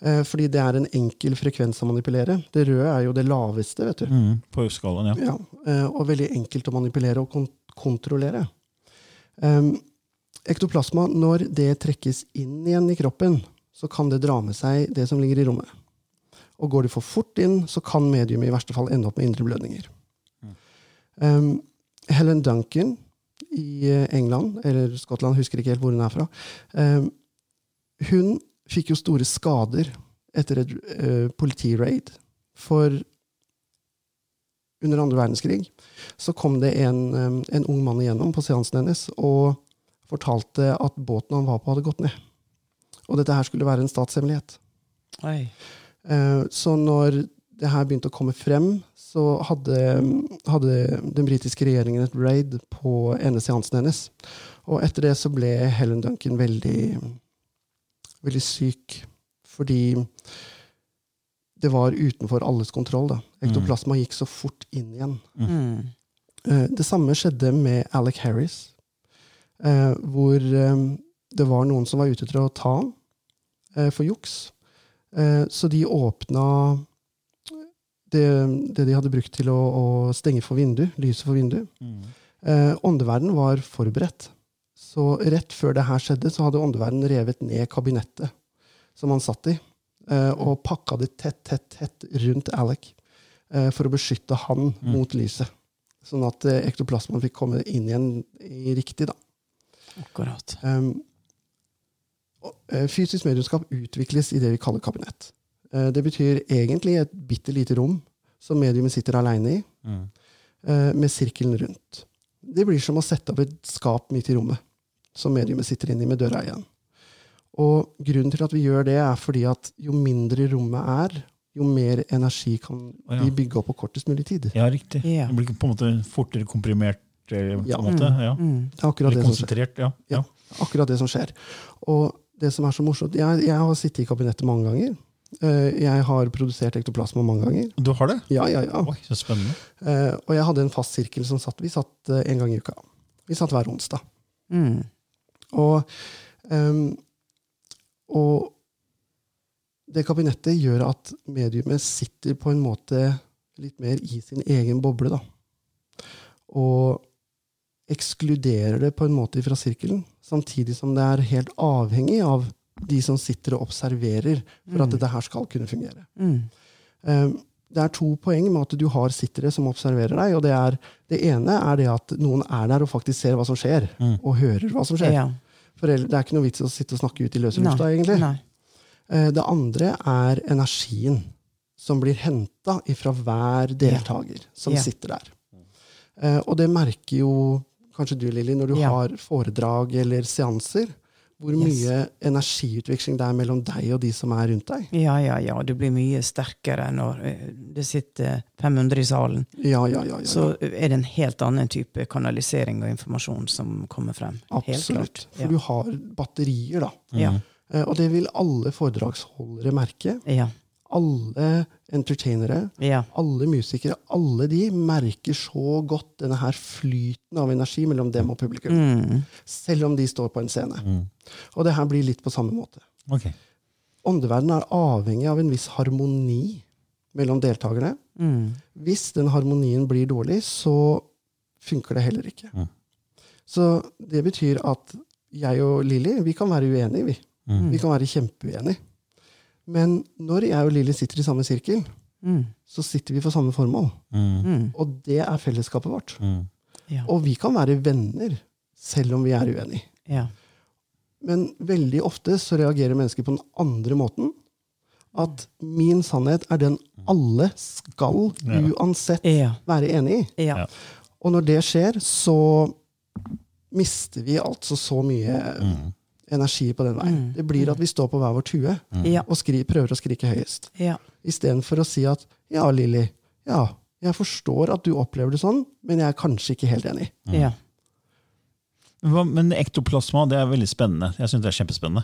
Eh, fordi det er en enkel frekvens å manipulere. Det røde er jo det laveste, vet du. Mm, på skalaen, ja. Ja, eh, og veldig enkelt å manipulere og kont kontrollere. Um, ektoplasma, når det trekkes inn igjen i kroppen, så kan det dra med seg det som ligger i rommet. Og går de for fort inn, så kan mediumet i verste fall ende opp med indre blødninger. Um, Helen Duncan i eh, England, eller Skottland, husker ikke helt hvor hun er fra, um, hun fikk jo store skader etter et uh, politiraid. For under andre verdenskrig så kom det en, um, en ung mann igjennom på seansen hennes og fortalte at båten han var på, hadde gått ned. Og dette her skulle være en statshemmelighet. Oi. Eh, Så når det her begynte å komme frem, så hadde, hadde den britiske regjeringen et raid på ene seansen hennes. Og etter det så ble Helen Duncan veldig, veldig syk. Fordi det var utenfor alles kontroll. da. Ektoplasma gikk så fort inn igjen. Mm. Eh, Det samme skjedde med Alec Harris, eh, hvor det var noen som var ute til å ta eh, for juks. Eh, Så de åpna det, det de hadde brukt til å, å stenge for vindu, lyset for vindu. Eh, Åndeverden var forberedt. Så rett før det her skjedde, så hadde åndeverden revet ned kabinettet som han satt i, eh, og pakka det tett, tett, tett rundt Alec eh, for å beskytte han mot lyset. Sånn at ektoplasmaen fikk komme inn igjen i riktig. da. Akkurat. Um, fysisk medlemskap utvikles i det vi kaller kabinett. Eh, det betyr egentlig et bitte lite rom som mediumet sitter aleine i, mm. med sirkelen rundt. Det blir som å sette opp et skap midt i rommet, som mediumet sitter inni med døra igjen. Og grunnen til at vi gjør det, er fordi at jo mindre rommet er, jo mer energi kan oh, ja. vi bygge opp på kortest mulig tid. Ja, riktig. Yeah. Det blir på en måte fortere komprimert. eh, På Ja. måte. Ja. Mm. Det er akkurat det som skjer. Ja, akkurat det som skjer. Og det som er så morsomt Jeg, jeg har sittet i kabinettet mange ganger. Eh, Jeg har produsert ektoplasma mange ganger. Du har det? Ja, ja, ja. Oi, så spennende. Eh, Og jeg hadde en fast sirkel som satt Vi satt eh, en gang i uka. Vi satt hver onsdag. Mm. Og, um, og det kabinettet gjør at mediumet sitter på en måte litt mer i sin egen boble. da. Og ekskluderer det på en måte fra sirkelen, samtidig som det er helt avhengig av de som sitter og observerer, for at dette her skal kunne fungere. Mm. Eh, Det er to poeng med at du har sittere som observerer deg. og Det, er, det ene er det at noen er der og faktisk ser hva som skjer, og hører hva som skjer. Ja. For det er ikke noe vits i å sitte og snakke ut i løse lufta, egentlig. Nei. Eh, Det andre er energien som blir henta fra hver deltaker som Ja. sitter der. Eh, Og det merker jo kanskje du, Lilly, når du Ja. har foredrag eller seanser, hvor mye energiutveksling det er mellom deg og de som er rundt deg. Ja, ja, ja. Du blir mye sterkere når eh, det sitter 500 i salen. Ja, ja, ja. ja, ja. Så er det en helt annen type kanalisering og informasjon som kommer frem. Helt Absolutt. For du har batterier, da. Ja. Eh, Og det vil alle foredragsholdere merke. Ja. Alle entertainere, Ja. alle musikere, alle de merker så godt denne her flyten av energi mellom dem og publikum. Mm. Selv om de står på en scene. Og det her blir litt på samme måte. Okay. Åndeverdenen er avhengig av en viss harmoni mellom deltakerne. Mm. Hvis den harmonien blir dårlig, så funker det heller ikke. Mm. Så det betyr at jeg og Lilly, vi kan være uenige, vi. Mm. Vi kan være kjempeuenige. Men når jeg og Lilly sitter i samme sirkel, Mm. så sitter vi for samme formål. Mm. Mm. Og det er fellesskapet vårt. Mm. Ja. Og vi kan være venner selv om vi er uenige. Ja. Men veldig ofte så reagerer mennesker på den andre måten. At min sannhet er den alle skal uansett være enig i. Ja. Ja. Og når det skjer, så mister vi altså så mye Mm. Energi på den veien. Mm. Det blir at vi står på hver vår tue mm. og skri, prøver å skrike høyest. Ja. Istedenfor å si at ja, Lilly, ja, jeg forstår at du opplever det sånn, men jeg er kanskje ikke helt enig. Ja. Men ektoplasma det er veldig spennende. Jeg syns det er kjempespennende.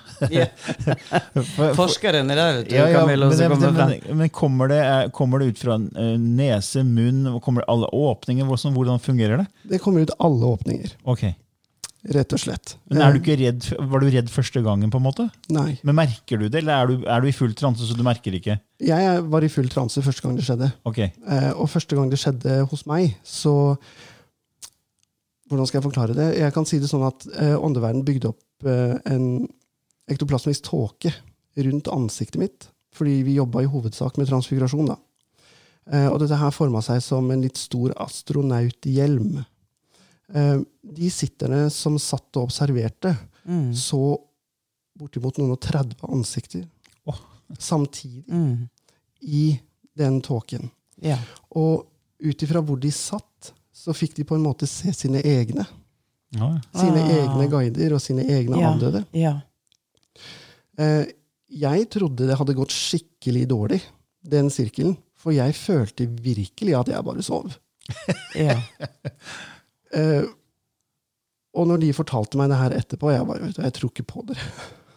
For- Forskeren er der, vet du, Ja, ja, Camilla, men, det, kommer men, men kommer, det, er- kommer det ut fra eh, nese, munn, kommer det alle åpninger? Hvordan, hvordan fungerer det? Det kommer ut alle åpninger, Ok. Rett og slett. Men er du Eh, ikke redd, Var du redd første gangen? på en måte? Nei. Men Merker du det, eller er du, er du i full transe så du merker ikke? Jeg var i full transe første gang det skjedde. Ok. Eh, og første gang det skjedde hos meg, så Hvordan skal jeg forklare det? Jeg kan si det sånn at eh, åndeverden bygde opp en ektoplasmisk tåke rundt ansiktet mitt, fordi vi jobba i hovedsak med transfigurasjon. da. Og dette her forma seg som en litt stor astronauthjelm. Eh, de sitterne som satt og observerte, Mm. så bortimot noen og 30 ansikter oh. samtidig Mm. i den tåken. Ja. Og ut ifra hvor de satt, så fikk de på en måte se sine egne. Ja. Sine Ah. egne guider og sine egne Ja. avdøde. Ja. Eh, jeg trodde det hadde gått skikkelig dårlig, den sirkelen. For jeg følte virkelig at jeg bare sov. Ja. Eh, og når de fortalte meg det her etterpå, jeg bare, du, jeg tror ikke på dere.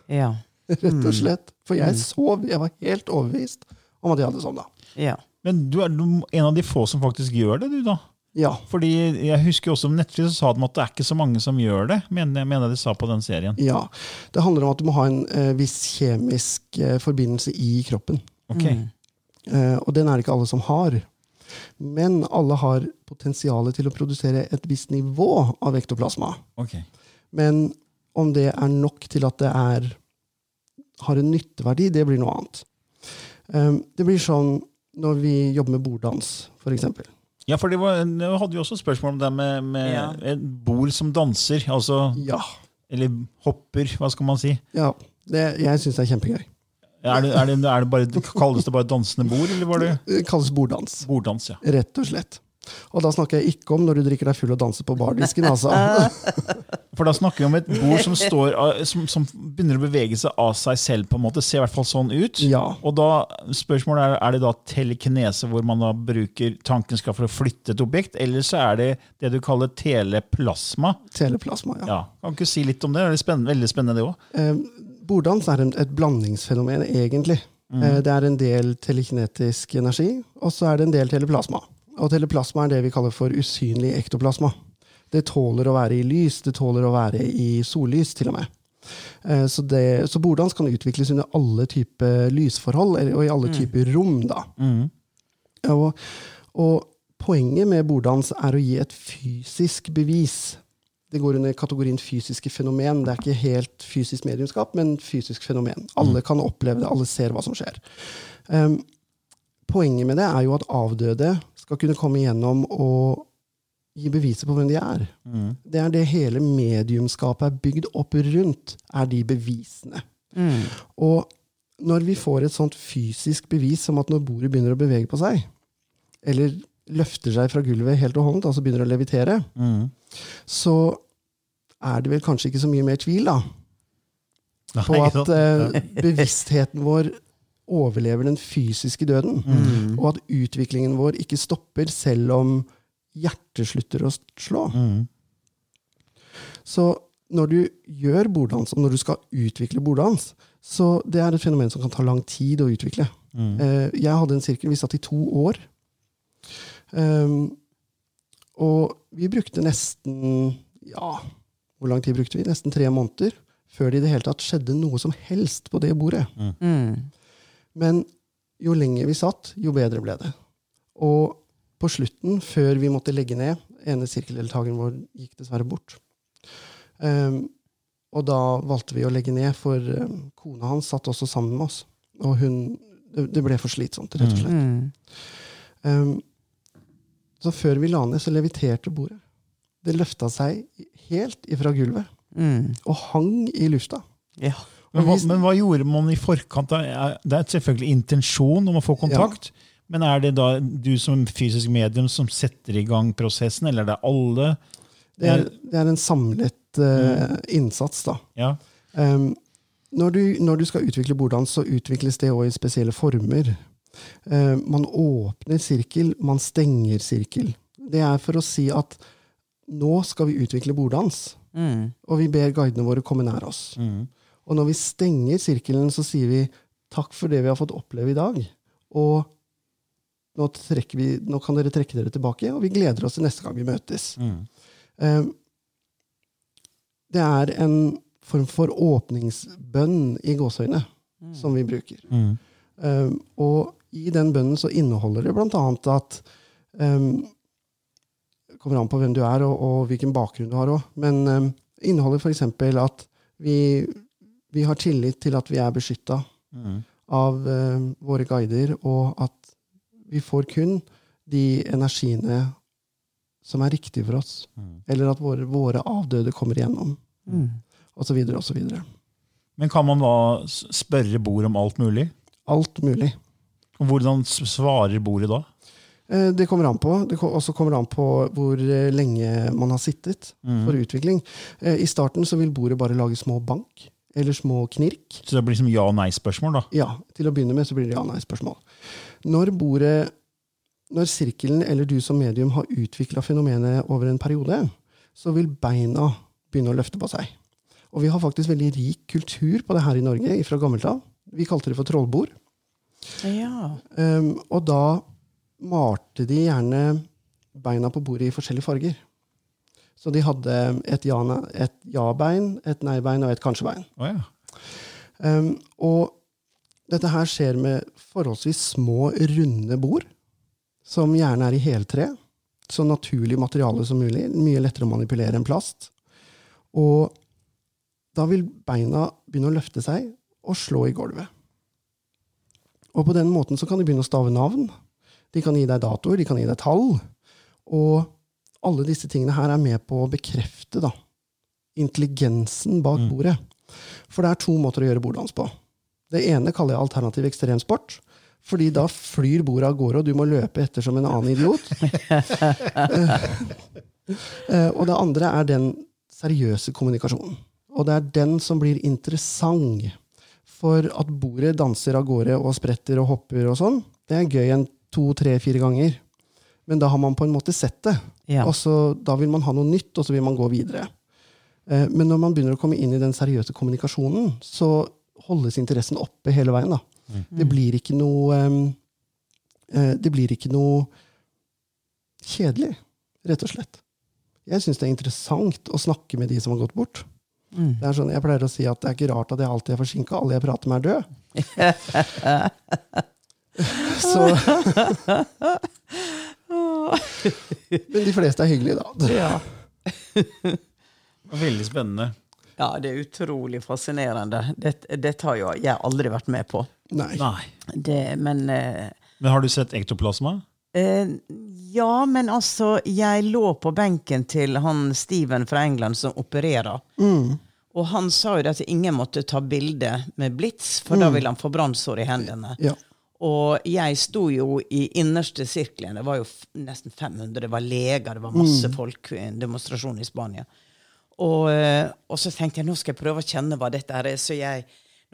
Ja. Rett og slett. For jeg Mm. sov. Jeg var helt overbevist om at jeg hadde sovna. Ja. Men du er en av de få som faktisk gjør det, du, da? Ja. Fordi Jeg husker også om Netflix sa de at det er ikke så mange som gjør det. Mener jeg mener de sa på den serien. ja. Det handler om at du må ha en eh, viss kjemisk eh, forbindelse i kroppen. Ok. Mm. Eh, og den er det ikke alle som har. Men alle har potensial til å produsere et visst nivå av ektoplasma. Okay. Men om det er nok til at det er, har en nytteverdi, det blir noe annet. Um, det blir sånn når vi jobber med borddans, f.eks. Ja, for det var, Nå hadde vi også spørsmål om det med, med Ja. et bord som danser. altså, Ja. Eller hopper, hva skal man si. ja det, jeg syns det er kjempegøy. Er det, er det, er det bare, kalles det bare dansende bord, eller var det Det kalles borddans. borddans? ja? Rett og slett. Og da snakker jeg ikke om når du drikker deg full og danser på bardisken, altså. For da snakker vi om et bord som, står, som, som begynner å bevege seg av seg selv. på en måte, Ser i hvert fall sånn ut. Ja. Og da, spørsmålet er, er det da telekinese, hvor man da bruker tanken skal for å flytte et objekt, eller så er det det du kaller teleplasma? Teleplasma, ja. Ja, Kan ikke si litt om det? Det er spennende, veldig spennende, det òg. Eh, borddans er et blandingsfenomen, egentlig. Mm. det er en del telekinetisk energi, og så er det en del teleplasma. Og teleplasma er det vi kaller for usynlig ektoplasma. Det tåler å være i lys, det tåler å være i sollys, til og med. Eh, så, det, så borddans kan utvikles under alle typer lysforhold, og i alle typer rom, da. Og, og poenget med borddans er å gi et fysisk bevis. Det går under kategorien fysiske fenomen. Det er ikke helt fysisk mediumskap, men fysisk fenomen. Alle kan oppleve det, alle ser hva som skjer. Um, poenget med det er jo at avdøde skal kunne komme igjennom og gi beviser på hvem de er. Det er det hele mediumskapet er bygd opp rundt, er de bevisene. Mm. Og når vi får et sånt fysisk bevis som at når bordet begynner å bevege på seg, eller løfter seg fra gulvet helt og holdent, altså begynner å levitere, så er det vel kanskje ikke så mye mer tvil, da. på at eh, bevisstheten vår overlever den fysiske døden. Mm. Og at utviklingen vår ikke stopper selv om hjertet slutter å slå. Mm. Så når du gjør borddans, og når du skal utvikle borddans, så det er et fenomen som kan ta lang tid å utvikle. Mm. Eh, Jeg hadde en sirkel, vi satt i to år. Um, og vi brukte nesten Ja, hvor lang tid brukte vi? Nesten tre måneder før det i det hele tatt skjedde noe som helst på det bordet. Mm. Men jo lenger vi satt, jo bedre ble det. Og på slutten, før vi måtte legge ned ene sirkeldeltakeren vår gikk dessverre bort. Um, og da valgte vi å legge ned, for um, kona hans satt også sammen med oss. Og hun Det det ble for slitsomt, rett og slett. Mm. Um, så før vi la ned, så leviterte bordet. Det løfta seg helt ifra gulvet Mm. og hang i lufta. Ja. Men, hva, men hva gjorde man i forkant? da? Det er selvfølgelig intensjon om å få kontakt. Men er det da du som fysisk medium som setter i gang prosessen, eller er det alle? Det er, det er en samlet eh, innsats, da. Ja. Um, når, du, når du skal utvikle borddans, så utvikles det også i spesielle former. Uh, man åpner sirkel, man stenger sirkel. Det er for å si at nå skal vi utvikle borddans, Mm. og vi ber guidene våre komme nær oss. Mm. Og når vi stenger sirkelen, så sier vi takk for det vi har fått oppleve i dag. Og nå, vi, nå kan dere trekke dere tilbake, og vi gleder oss til neste gang vi møtes. Mm. Eh, Det er en form for åpningsbønn i gåseøyne som vi bruker. Mm. Eh, Og i den bønnen så inneholder det blant annet at um, kommer an på hvem du er, og, og hvilken bakgrunn du har òg. Men um, inneholder f.eks. at vi, vi har tillit til at vi er beskytta Mm. av eh, våre guider, og at vi får kun de energiene som er riktige for oss. Mm. Eller at våre, våre avdøde kommer igjennom, Mm. så videre. Men kan man da spørre bord om alt mulig? Alt mulig. Hvordan svarer bordet da? Eh, Det kommer an på. Det også kommer det an på hvor eh, lenge man har sittet Mm. for utvikling. Eh, I starten så vil bordet bare lage små bank, eller små knirk. Så det blir som ja- og nei-spørsmål, da? Ja, til å begynne med så blir det ja-nei-spørsmål. Når bordet Når sirkelen eller du som medium har utvikla fenomenet over en periode, så vil beina begynne å løfte på seg. Og vi har faktisk veldig rik kultur på det her i Norge fra gammelt av. Vi kalte det for trollbord. Ja. Um, og da malte de gjerne beina på bordet i forskjellige farger. Så de hadde et ja- et ja-bein, et nei-bein og et kanskje-bein. Oh, ja. Um, og dette her skjer med forholdsvis små, runde bord, som gjerne er i heltre. Så naturlig materiale som mulig. Mye lettere å manipulere enn plast. Og da vil beina begynne å løfte seg og slå i gulvet. Og på den måten så kan de begynne å stave navn. De kan gi deg datoer, de kan gi deg tall. Og alle disse tingene her er med på å bekrefte da, intelligensen bak bordet. For det er to måter å gjøre borddans på. Det ene kaller jeg alternativ ekstremsport. Fordi da flyr bordet av gårde, og du må løpe etter som en annen idiot. Eh, og det andre er den seriøse kommunikasjonen. Og det er den som blir interessant. For at bordet danser av gårde og spretter og hopper og sånn, det er gøy en to, tre, fire ganger. Men da har man på en måte sett det. Ja. Og så, da vil man ha noe nytt, og så vil man gå videre. Eh, Men når man begynner å komme inn i den seriøse kommunikasjonen, så holdes interessen oppe hele veien. Da. Det blir ikke noe eh, Det blir ikke noe kjedelig, rett og slett. Jeg syns det er interessant å snakke med de som har gått bort. Mm. Det er sånn, Jeg pleier å si at det er ikke rart at jeg alltid er forsinka. Alle jeg prater med, er døde. Så Men de fleste er hyggelige, da. Ja. Veldig spennende. ja, det er utrolig fascinerende. Dette, dette har jo jeg aldri vært med på. Nei. Nei. Det, men eh, Men har du sett ektoplasma? Eh, ja, men altså, jeg lå på benken til han Steven fra England som opererer. Og han sa jo at ingen måtte ta bilde med blits, for da ville han få brannsår i hendene. Ja. Og jeg sto jo i innerste sirkelen. Det var jo nesten 500. Det var leger, det var masse folk i en demonstrasjon i Spania. Og, eh, og så tenkte jeg nå skal jeg prøve å kjenne hva dette er. Så jeg,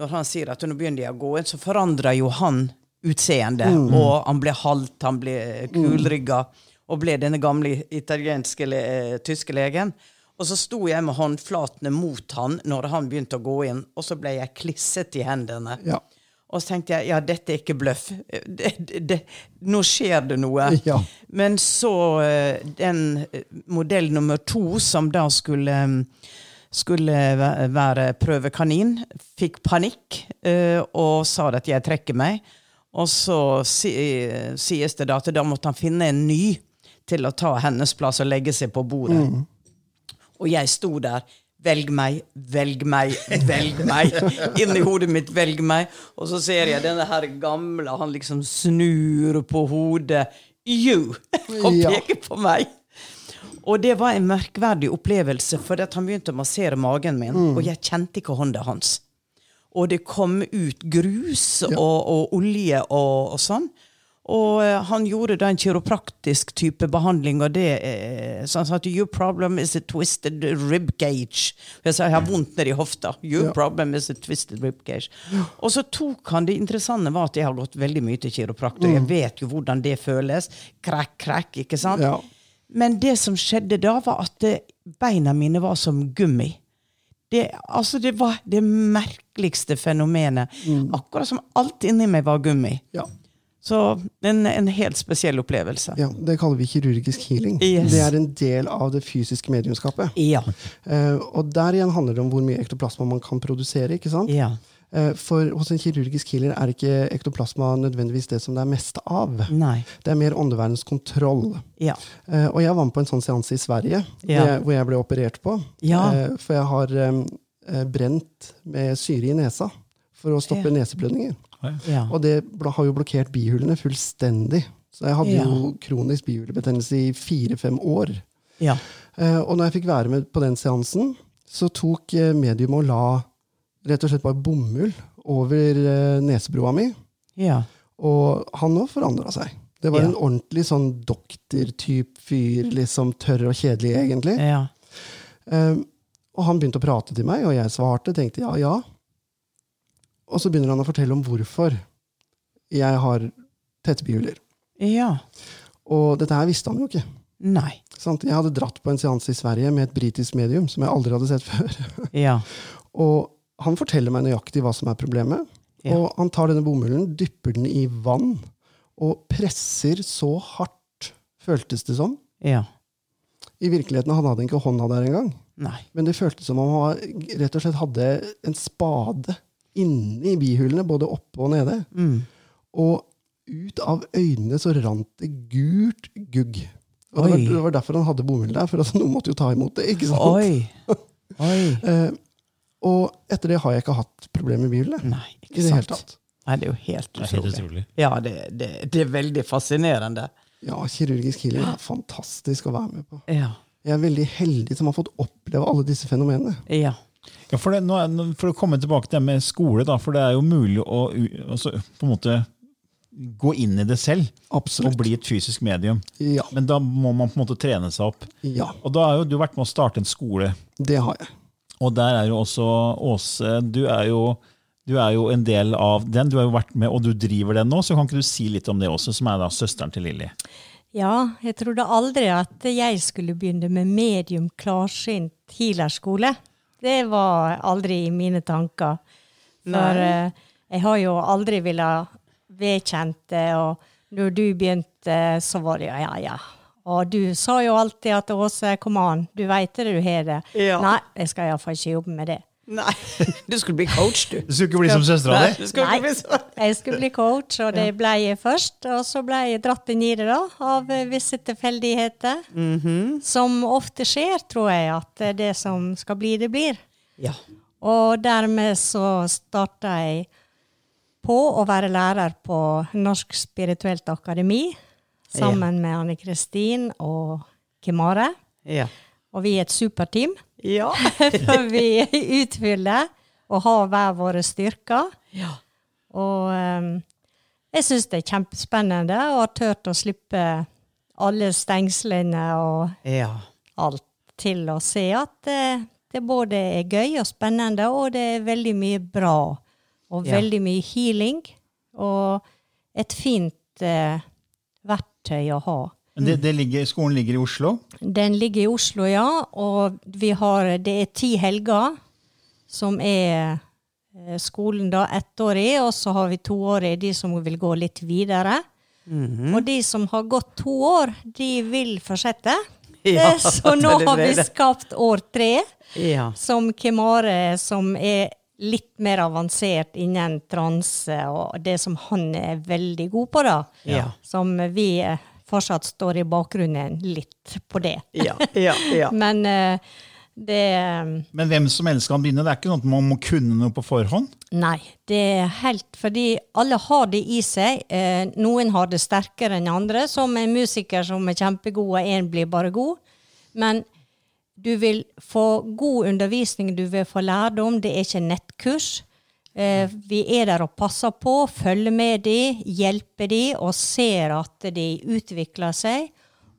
når han sier at nå begynner jeg å gå inn, så forandrer jo han utseendet. Og han ble halt, han ble kulrygga, og ble denne gamle italienske le, eh, tyske legen. Og så sto jeg med håndflatene mot han når han begynte å gå inn, og så ble jeg klisset i hendene. Ja. Og så tenkte jeg ja, dette er ikke bløff. Det, det, nå skjer det noe. Ja. Men så eh, den eh, modell nummer to, som da skulle, eh, skulle være prøvekanin, fikk panikk eh, og sa at jeg trekker meg. Og så sies det da at da måtte han finne en ny til å ta hennes plass og legge seg på bordet. Og jeg sto der. Velg meg, velg meg, velg meg. Inni hodet mitt, velg meg. Og så ser jeg denne her gamle, han liksom snur på hodet. You! Og peker på meg. Og det var en merkverdig opplevelse, for han begynte å massere magen min, og jeg kjente ikke hånda hans. Og det kom ut grus og, og olje og, og sånn. Og eh, han gjorde da en kiropraktisk type behandling, og det eh, så han sa at your problem is a twisted rib cage. Jeg sa jeg har vondt nedi hofta. Your Ja. problem is a twisted rib cage. Og så tok han det interessante var at jeg har gått veldig mye til kiropraktor. Jeg vet jo hvordan det føles. Krekk, krekk, ikke sant? Ja. Men det som skjedde da, var at eh, beina mine var som gummi. Det, altså det var det merkeligste fenomenet. Akkurat som alt inni meg var gummi. Ja. Så en, en helt spesiell opplevelse. ja, Det kaller vi kirurgisk healing. Yes. Det er en del av det fysiske mediumskapet. Ja. Eh, og der igjen handler det om hvor mye ektoplasma man kan produsere. ikke sant? ja. Eh, for hos en kirurgisk healer er ikke ektoplasma nødvendigvis det som det er mest av. Nei. Det er mer åndeverdens kontroll. Ja. Eh, og jeg var med på en sånn seanse i Sverige, Ja. jeg, hvor jeg ble operert på. Ja. For jeg har brent med syre i nesa for å stoppe neseblødninger. Ja. Og det har jo blokkert bihulene fullstendig. Så jeg hadde jo kronisk bihulebetennelse i fire-fem år. ja. Eh, og når jeg fikk være med på den seansen, så tok eh, medium og la rett og slett bare bomull over eh, nesebroa mi. Ja. Og han òg forandra seg. Det var Ja. en ordentlig sånn doktortype fyr, liksom tørr og kjedelig, egentlig. Ja. Eh, og han begynte å prate til meg, og jeg svarte, tenkte ja, ja. Og så begynner han å fortelle om hvorfor jeg har tette bihuler. Ja. Og dette her visste han jo ikke. Nei. Sant? Jeg hadde dratt på en seanse i Sverige med et britisk medium som jeg aldri hadde sett før. Ja. Og han forteller meg nøyaktig hva som er problemet. Ja. Og han tar denne bomullen, dypper den i vann og presser så hardt, føltes det som. Ja. I virkeligheten hadde han ikke hånda der engang. Nei. Men det føltes som om han rett og slett hadde en spade inni bihulene, både oppe og nede. Mm. Og ut av øynene så rant det gult gugg. Og det var, det var derfor han hadde bomull der, for altså, noen måtte jo ta imot det. ikke sant? Oi. Oi. Eh, og etter det har jeg ikke hatt problemer med bihulene. Nei, I ikke det hele tatt. Nei, det er jo helt Det er helt utrolig. utrolig. Ja, det, det, det er veldig fascinerende. Ja, kirurgisk healing er fantastisk å være med på. Ja. Jeg er veldig heldig som har fått oppleve alle disse fenomenene. Ja. Ja, for, det, nå, er- for å komme tilbake til det med skole, da, for det er jo mulig å altså, på en måte gå inn i det selv og bli et fysisk medium. Ja, Men da må man på en måte trene seg opp. ja, Og da har jo du vært med å starte en skole, det har jeg. og der er jo også Åse Du er jo, du er jo en del av den. Du har jo vært med, og du driver den nå, så kan ikke du si litt om det også, som er da søsteren til Lilly? Ja, jeg trodde aldri at jeg skulle begynne med medium klarsynt healerskole. Det var aldri i mine tanker. For eh, jeg har jo aldri villet vedkjent det, og når du begynte, så var det ja, ja, ja. Og du sa jo alltid at Åse, kom an, du veit det, du har det. Ja. Nei, jeg skal iallfall ikke jobbe med det. Nei, du skulle bli coach, du. Du skulle ikke bli som søstera di? Nei. Jeg skulle bli coach, og det ble jeg først. Og så ble jeg dratt inn i det, da, av visse tilfeldigheter. Som ofte skjer, tror jeg, at det som skal bli, det blir. Ja. Og dermed så starta jeg på å være lærer på Norsk spirituelt akademi sammen med Anne Kristin og Kimare. Ja. Og vi er et superteam. Ja. For vi utfyller og har hver våre styrker. Ja. Og um, jeg syns det er kjempespennende å ha turt å slippe alle stengslene og Ja. alt til å se at eh, Det både er gøy og spennende, og det er veldig mye bra. Og Ja. veldig mye healing. Og et fint uh, verktøy å ha. Det, det ligger, skolen ligger i Oslo. Den ligger i Oslo, ja. Og vi har, det er ti helger som er eh, skolen da ettårig, og så har vi toårig, de som vil gå litt videre. Mhm. Og de som har gått to år, de vil fortsette. Ja, Eh, så nå har vi skapt år tre, Ja. som Kemare, som er litt mer avansert innen transe, og det som han er veldig god på, da. Ja. Som vi fortsatt står i bakgrunnen litt på det. Ja, ja, ja. Men uh, det Men hvem som helst kan begynne. Det er ikke noe at man må kunne noe på forhånd. Nei, det er helt fordi alle har det i seg. Eh, noen har det sterkere enn andre, som en musiker som er kjempegod, og én blir bare god. Men du vil få god undervisning, du vil få lærdom. Det er ikke nettkurs. Eh, vi er der og passer på, følger med de, hjelper de og ser at de utvikler seg.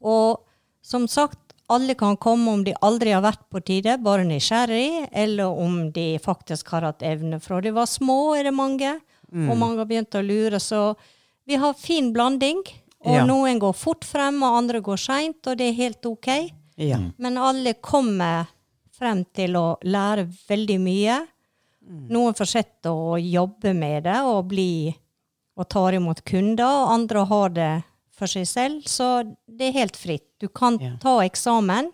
Og som sagt, alle kan komme om de aldri har vært på tide, bare nysgjerrig, eller om de faktisk har hatt evne fra de var små, er det mange. Og mange har begynt å lure. Så vi har fin blanding. Og Ja. noen går fort frem, og andre går seint, og det er helt OK. ja. Men alle kommer frem til å lære veldig mye. Noen fortsetter å jobbe med det og, bli, og tar imot kunder, og andre har det for seg selv. Så det er helt fritt. Du kan Ja. ta eksamen.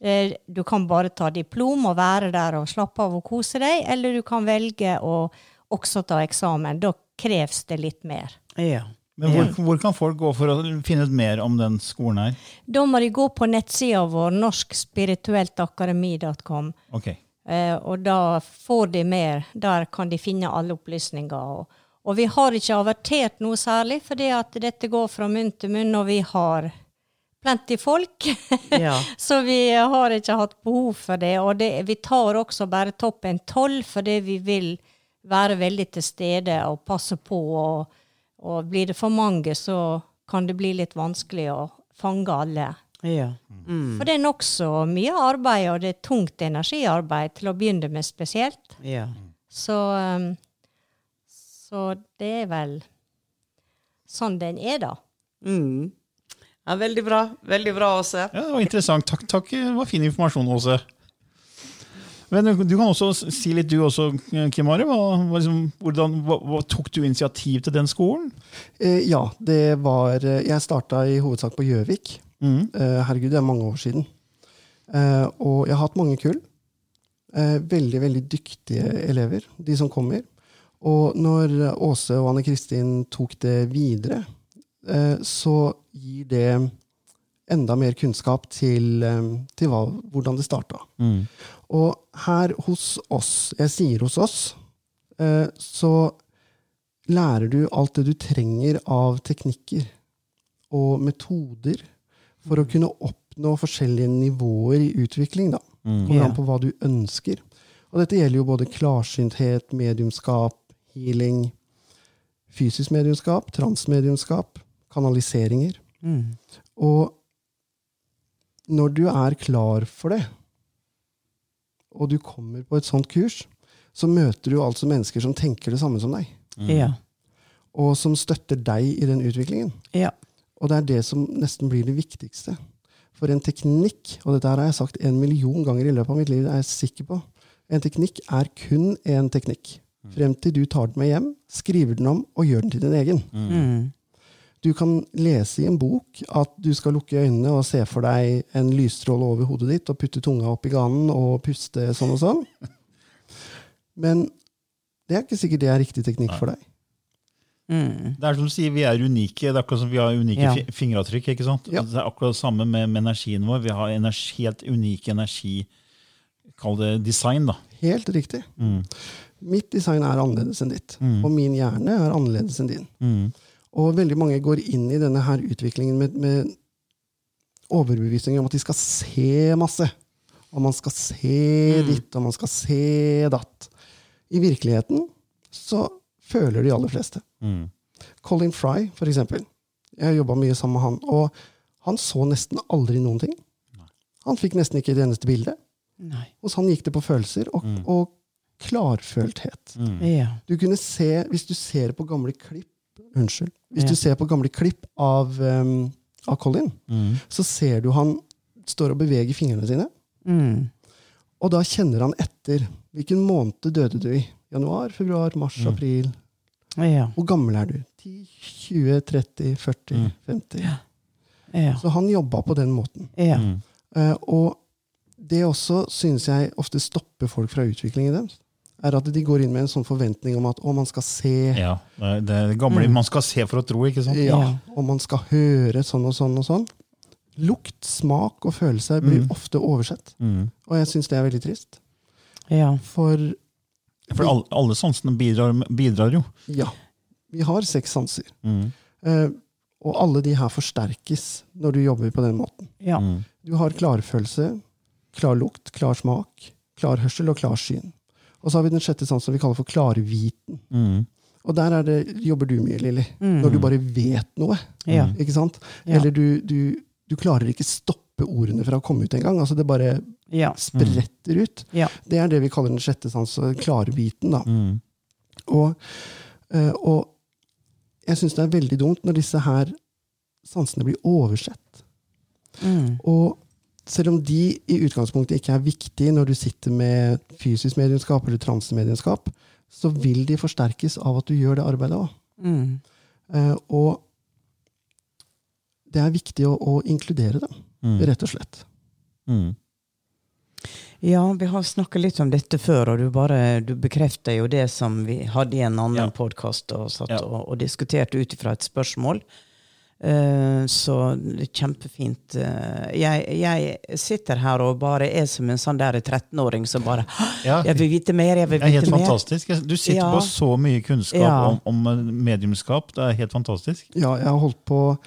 Eh, Du kan bare ta diplom og være der og slappe av og kose deg, eller du kan velge å også ta eksamen. Da kreves det litt mer. ja. Men hvor, hvor kan folk gå for å finne ut mer om den skolen her? Da må de gå på nettsida vår, norskspiritueltakademi.com. Ok. Eh, og da får de mer. Der kan de finne alle opplysninger. Og, og vi har ikke avertert noe særlig, fordi at dette går fra munn til munn, og vi har plenty folk. Ja. Så vi har ikke hatt behov for det. Og det, vi tar også bare toppen tolv, fordi vi vil være veldig til stede og passe på. Og, og blir det for mange, så kan det bli litt vanskelig å fange alle. Ja. Mm. For det er nokså mye arbeid, og det er tungt energiarbeid til å begynne med spesielt. ja. Så, um, så det er vel sånn den er, da. Mm. ja. Veldig bra. Veldig bra, Åse. Ja, det var interessant. Takk, takk. Det var fin informasjon, Åse. Men du kan også si litt, du også, Kim Are. Hva, hva, liksom, hva, hva tok du initiativ til den skolen? Eh, ja, det var eh, Jeg starta i hovedsak på Gjøvik. Mhm. Eh, herregud, det er mange år siden. Eh, og jeg har hatt mange kull. Eh, veldig, veldig dyktige elever, de som kommer. Og når Åse og Anne Kristin tok det videre, så gir det enda mer kunnskap til, til hva, hvordan det starta. Og her hos oss, jeg sier hos oss, så lærer du alt det du trenger av teknikker og metoder for å kunne oppnå forskjellige nivåer i utvikling. da. Kommer Ja. an på hva du ønsker. Og dette gjelder jo både klarsynthet, mediumskap, healing, fysisk mediumskap, transmediumskap, kanaliseringer. Mm. Og når du er klar for det, og du kommer på et sånt kurs, så møter du altså mennesker som tenker det samme som deg, Ja. og som støtter deg i den utviklingen. Ja. Og det er det som nesten blir det viktigste. For en teknikk, og dette har jeg sagt en million ganger i løpet av mitt liv, det er jeg sikker på, en teknikk er kun en teknikk. Frem til du tar den med hjem, skriver den om og gjør den til din egen. Mm. Du kan lese i en bok at du skal lukke øynene og se for deg en lysstråle over hodet ditt og putte tunga opp i ganen og puste sånn og sånn. Men det er ikke sikkert det er riktig teknikk for deg. Mm. Det er som du sier, Vi er unike. Det er akkurat som vi har unike Ja. fingeravtrykk. ikke sant? Ja. Det er akkurat det samme med, med energien vår. Vi har energi, helt unik energi. Kall det design, da. Helt riktig. Mitt design er annerledes enn ditt, og min hjerne er annerledes enn din. Og veldig mange går inn i denne her utviklingen med, med overbevisning om at de skal se masse. Og man skal se ditt, og man skal se datt. I virkeligheten så føler de aller fleste. Colin Fry, for eksempel. Jeg har jobba mye sammen med han, og han så nesten aldri noen ting. Han fikk nesten ikke det eneste bildet. Nei. Hos han gikk det på følelser og, og klarfølthet. Ja. Du kunne se, Hvis du ser på gamle klipp Unnskyld. Hvis Ja. du ser på gamle klipp av, um, av Colin, Mm. så ser du han står og beveger fingrene sine. Mm. Og da kjenner han etter. Hvilken måned døde du i? Januar, februar, mars, april? Ja. Hvor gammel er du? 10, 20, 30, 40, 50? Ja. Så han jobba på den måten. Ja. Mm. Uh, og det også synes jeg ofte stopper folk fra utviklingen deres. Er at de går inn med en sånn forventning om at å, man skal se, Ja, det er det gamle, mm. man skal se for å tro, ikke sant? ja, Ja. og man skal høre sånn og sånn og sånn. Lukt, smak og følelse blir ofte oversett. Mm. Og jeg syns det er veldig trist. Ja. For For alle, alle sansene bidrar, bidrar jo. ja, vi har seks sanser. Mm. Eh, og alle de her forsterkes når du jobber på den måten. Ja. Mm. Du har klarfølelse, klar lukt, klar smak, klar hørsel og klar syn. Og så har vi den sjette sansen som vi kaller for klarviten. Mm. Og der er det, jobber du mye, Lilly. Når du bare vet noe. Ja. Ikke sant? Ja. Eller du, du, du klarer ikke stoppe ordene fra å komme ut engang. Altså det bare Ja. spretter ut. Ja. Det er det vi kaller den sjette sans, klare biten Da. Mm. Og, eh, og jeg syns det er veldig dumt når disse her sansene blir oversett. Mm. Og selv om de i utgangspunktet ikke er viktige når du sitter med fysisk mediumskap eller transemediumskap, så vil de forsterkes av at du gjør det arbeidet òg. Mm. Eh, og det er viktig å, å inkludere dem, Mm. rett og slett. Mm. Ja, vi har snakka litt om dette før, og du bare du bekrefter jo det som vi hadde i en annen Ja. podkast og satt Ja. og, og diskuterte ut ifra et spørsmål. Eh, så det er kjempefint. Eh, jeg, jeg sitter her og bare er som en sånn der 13-åring som bare Ja, Jeg vil vite mer, jeg vil det er helt mer. fantastisk. Du sitter Ja. på så mye kunnskap Ja. om, om mediumskap. Det er helt fantastisk. Ja, jeg har holdt på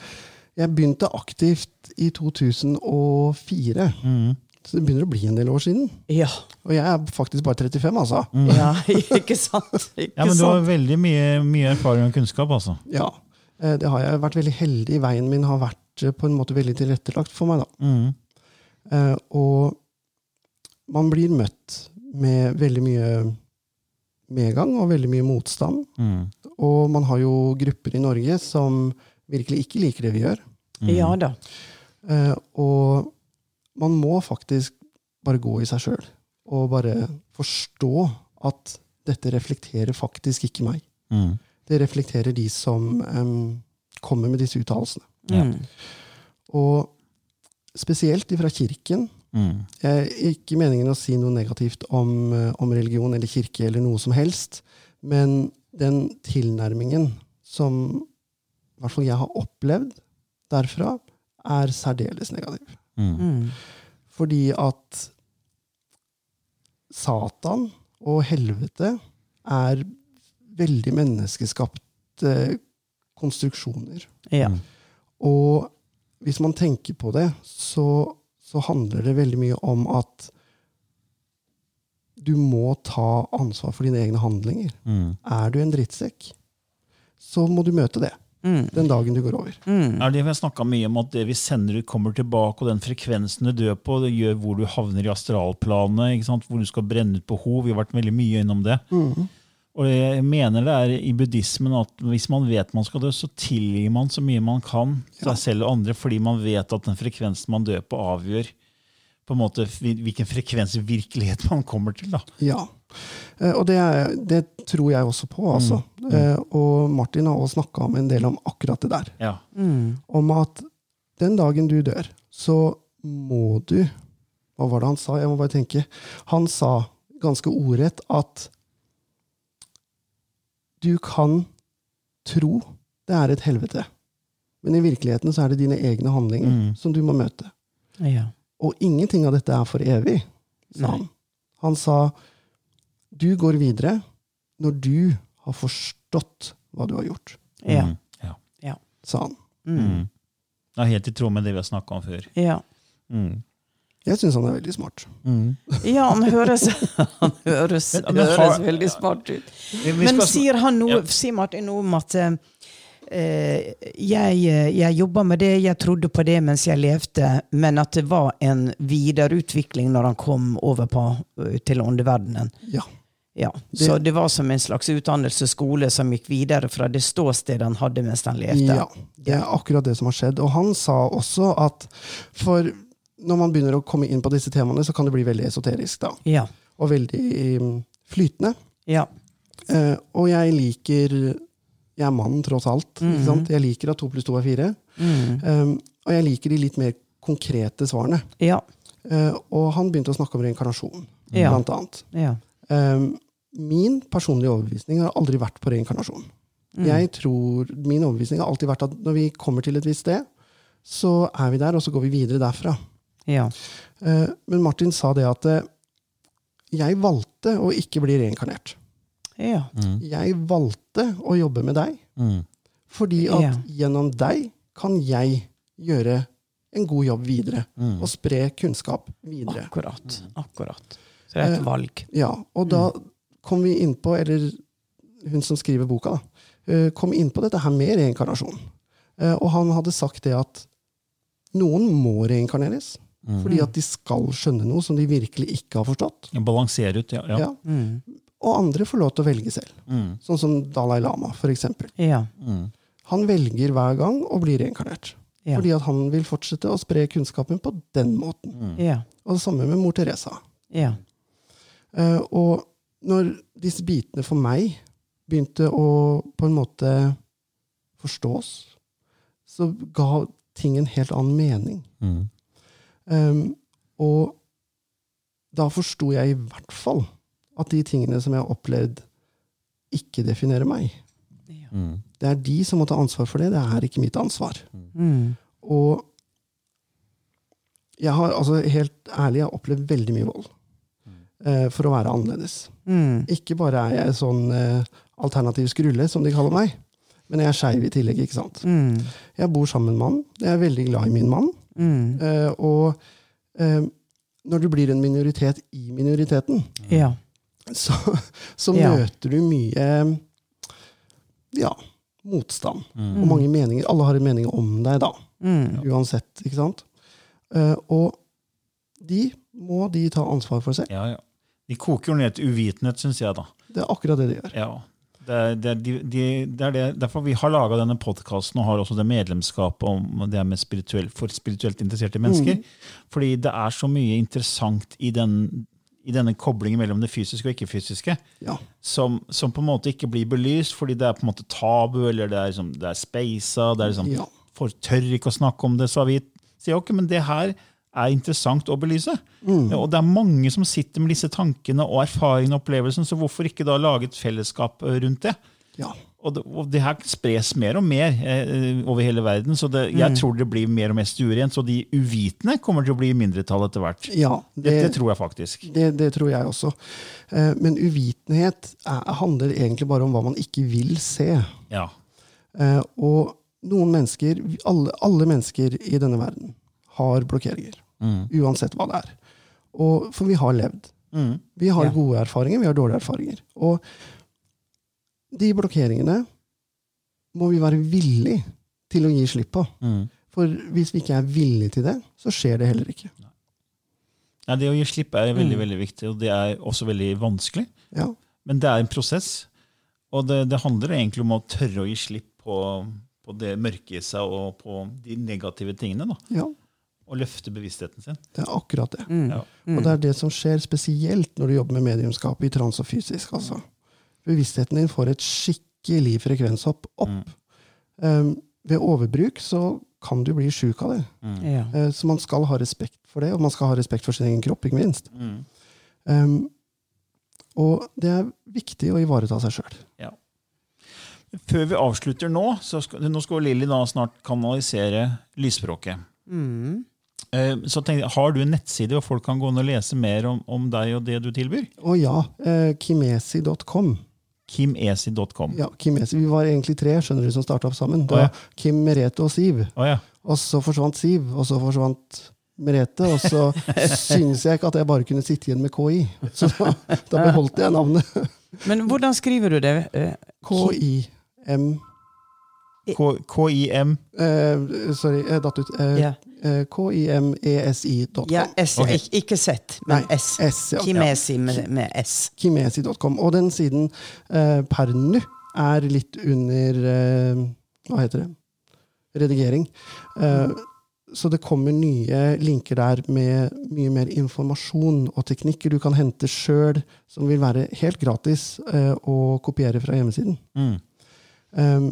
Jeg begynte aktivt i 2004. Mm. Så det begynner å bli en del år siden. Ja. Og jeg er faktisk bare 35, altså. ja, ikke sant? Ikke Ja, men du har veldig mye, mye erfaring og kunnskap, altså. Ja, eh, det har jeg vært veldig heldig. Veien min har vært eh, på en måte veldig tilrettelagt for meg. da. Mm. Eh, Og man blir møtt med veldig mye medgang og veldig mye motstand. Mm. Og man har jo grupper i Norge som virkelig ikke liker det vi gjør. Ja da. Eh, Og man må faktisk bare gå i seg sjøl og bare forstå at dette reflekterer faktisk ikke meg. Mm. Det reflekterer de som um, kommer med disse uttalelsene. Mm. Og spesielt fra kirken. Mm. Jeg er ikke meningen å si noe negativt om, eh, om religion eller kirke eller noe som helst, men den tilnærmingen som hvert fall jeg har opplevd derfra, er særdeles negativ. Mm. Mm. Fordi at Satan og helvete er veldig menneskeskapte konstruksjoner. Ja. Mm. Og hvis man tenker på det, så, så handler det veldig mye om at du må ta ansvar for dine egne handlinger. Mm. Er du en drittsekk, så må du møte det Mm. den dagen du går over. Mm. Er det vi har mye om at det vi sender ut, kommer tilbake, og den frekvensen du dør på, det gjør hvor du havner i astralplanet, ikke sant? hvor du skal brenne ut behov. Vi har vært veldig mye innom det. Og jeg mener det er i buddhismen at hvis man vet man skal dø, så tilgir man så mye man kan seg selv og andre, fordi man vet at den frekvensen man dør på, avgjør på en måte hvilken frekvens i virkelighet man kommer til. da. Ja. Eh, Og det, er, det tror jeg også på, altså. Eh, Og Martin har også snakka om en del om akkurat det der. Ja. Mm. Om at den dagen du dør, så må du Hva var det han sa? Jeg må bare tenke. Han sa ganske ordrett at du kan tro det er et helvete, men i virkeligheten så er det dine egne handlinger Mm. som du må møte. Ja. Og ingenting av dette er for evig, sa han. Han sa du går videre når du har forstått hva du har gjort, Ja. Mm. ja. sa han. Mm. Mm. Det er helt i tråd med det vi har snakka om før. Ja. Mm. Jeg syns han er veldig smart. Mm. ja, han høres, han høres, Men- men høres har- veldig smart ut. Men sier han noe, Ja. sier Martin noe om at Eh, jeg, eh, jeg jobba med det, jeg trodde på det mens jeg levde, men at det var en videreutvikling når han kom over på, eh, til åndeverdenen. Ja. Ja, Så det var som en slags utdannelsesskole som gikk videre fra det ståstedet han hadde mens han levde. Ja, det er akkurat det som har skjedd. Og han sa også at for når man begynner å komme inn på disse temaene, så kan det bli veldig esoterisk. da. Ja. Og veldig mm, flytende. ja. Eh, og jeg liker Jeg er mann, tross alt. sant? Jeg liker at to pluss to er fire. Mm. Um, og jeg liker de litt mer konkrete svarene. Ja. Uh, og han begynte å snakke om reinkarnasjon, Ja. blant annet. Ja. Um, min personlige overbevisning har aldri vært på reinkarnasjon. Jeg tror, Min overbevisning har alltid vært at når vi kommer til et visst sted, så er vi der, og så går vi videre derfra. Ja. Uh, men Martin sa det at uh, jeg valgte å ikke bli reinkarnert. Ja. Jeg valgte å jobbe med deg, Mm. fordi at Ja. gjennom deg kan jeg gjøre en god jobb videre. Og spre kunnskap videre. Akkurat. Akkurat. Så det er et Eh, valg. Ja, og da kom vi inn på, eller hun som skriver boka, da, eh, kom inn på dette her med reinkarnasjon. Eh, Og han hadde sagt det at noen må reinkarneres, fordi at de skal skjønne noe som de virkelig ikke har forstått. Balansere ut, ja. ja. Ja. Mm. Og andre får lov til å velge selv. Mm. Sånn som Dalai Lama, for eksempel. Ja. Mm. Han velger hver gang å bli reinkarnert. Ja. Fordi at han vil fortsette å spre kunnskapen på den måten. Ja. Og det samme med mor Teresa. Ja. Uh, og når disse bitene for meg begynte å på en måte forstås, så ga ting en helt annen mening. Mm. Um, og da forsto jeg i hvert fall at de tingene som jeg har opplevd, ikke definerer meg. Mm. Det er de som må ta ansvar for det, det er ikke mitt ansvar. Mm. Og jeg har altså helt ærlig jeg har opplevd veldig mye vold eh, for å være annerledes. Mm. Ikke bare er jeg sånn eh, alternativ skrulle, som de kaller meg, men jeg er skeiv i tillegg. ikke sant? Mm. Jeg bor sammen med en mann. Jeg er veldig glad i min mann. Mm. Eh, og eh, når du blir en minoritet i minoriteten, Ja. Så, så Ja. møter du mye ja, motstand. Mm. Og mange meninger. Alle har en mening om deg, da. Mm. Uansett. ikke sant? Uh, og de må de ta ansvar for selv. ja, ja. De koker jo ned til uvitenhet, syns jeg, da. Det er akkurat det de gjør. Ja. Det er, det, er, de, de, det er det, derfor vi har laga denne podkasten og har også det medlemskapet om det med spirituell, for spirituelt interesserte mennesker. Fordi det er så mye interessant i, den, i denne koblingen mellom det fysiske og ikke-fysiske Ja. som, som på en måte ikke blir belyst fordi det er på en måte tabu, eller det er, liksom, det er speisa. Det er liksom, Ja. Folk tør ikke å snakke om det, så vi sier ok, men det her er interessant å belyse. Ja, Og det er mange som sitter med disse tankene og erfaringene og opplevelsen, så hvorfor ikke da lage et fellesskap eh, rundt det? ja. Og det, og det her spres mer og mer eh, over hele verden, så det, jeg tror det blir mer og mer stuerent. Så de uvitende kommer til å bli i mindretall etter hvert. ja Det, det, det tror jeg faktisk. det, det tror jeg også. Eh, men uvitenhet er, handler egentlig bare om hva man ikke vil se. Ja. Eh, og noen mennesker, alle, alle mennesker i denne verden, har blokkeringer. Uansett hva det er. Og, for vi har levd. Mm. Vi har Ja. gode erfaringer, vi har dårlige erfaringer. Og de blokkeringene må vi være villig til å gi slipp på. Mm. For hvis vi ikke er villige til det, så skjer det heller ikke. Nei, det å gi slipp er veldig veldig viktig, og det er også veldig vanskelig. Ja, Men det er en prosess, og det, det handler egentlig om å tørre å gi slipp på, på det mørke i seg og på de negative tingene. da. ja Og løfte bevisstheten sin. det er akkurat det. Ja. Og det er det som skjer spesielt når du jobber med mediumskap i trans og fysisk. Altså. Bevisstheten din får et skikkelig frekvenshopp opp. Um, ved overbruk så kan du bli sjuk av det. Ja. Uh, så man skal ha respekt for det, og man skal ha respekt for sin egen kropp, ikke minst. Mm. Um, og det er viktig å ivareta seg sjøl. Ja. Før vi avslutter nå, så skal, nå skal Lilly snart kanalisere lysspråket. Mm. Eh, Så jeg, Har du en nettside hvor folk kan gå inn og lese mer om, om deg og det du tilbyr? Og ja, eh, kimesi.com. Kimesi.com. Ja, Kimesi. Vi var egentlig tre skjønner du, som starta opp sammen. Det ja. var Kim, Merete og Siv. Oh, ja. Og så forsvant Siv, og så forsvant Merete. Og så syns jeg ikke at jeg bare kunne sitte igjen med KI. Så da, da beholdt jeg navnet. Men hvordan skriver du det? Eh, KIM. K- KIM. Eh, sorry, jeg datt ut. Eh, Ja. KIMESI.com. Ja, S, okay. ikke, ikke Z, men Nei, S. S, ja. Kimesi med, med S. Kimesi.com. Og den siden eh, per nå er litt under eh, Hva heter det? Redigering. Eh, så det kommer nye linker der med mye mer informasjon og teknikker du kan hente sjøl, som vil være helt gratis eh, å kopiere fra hjemmesiden. Mm. Um,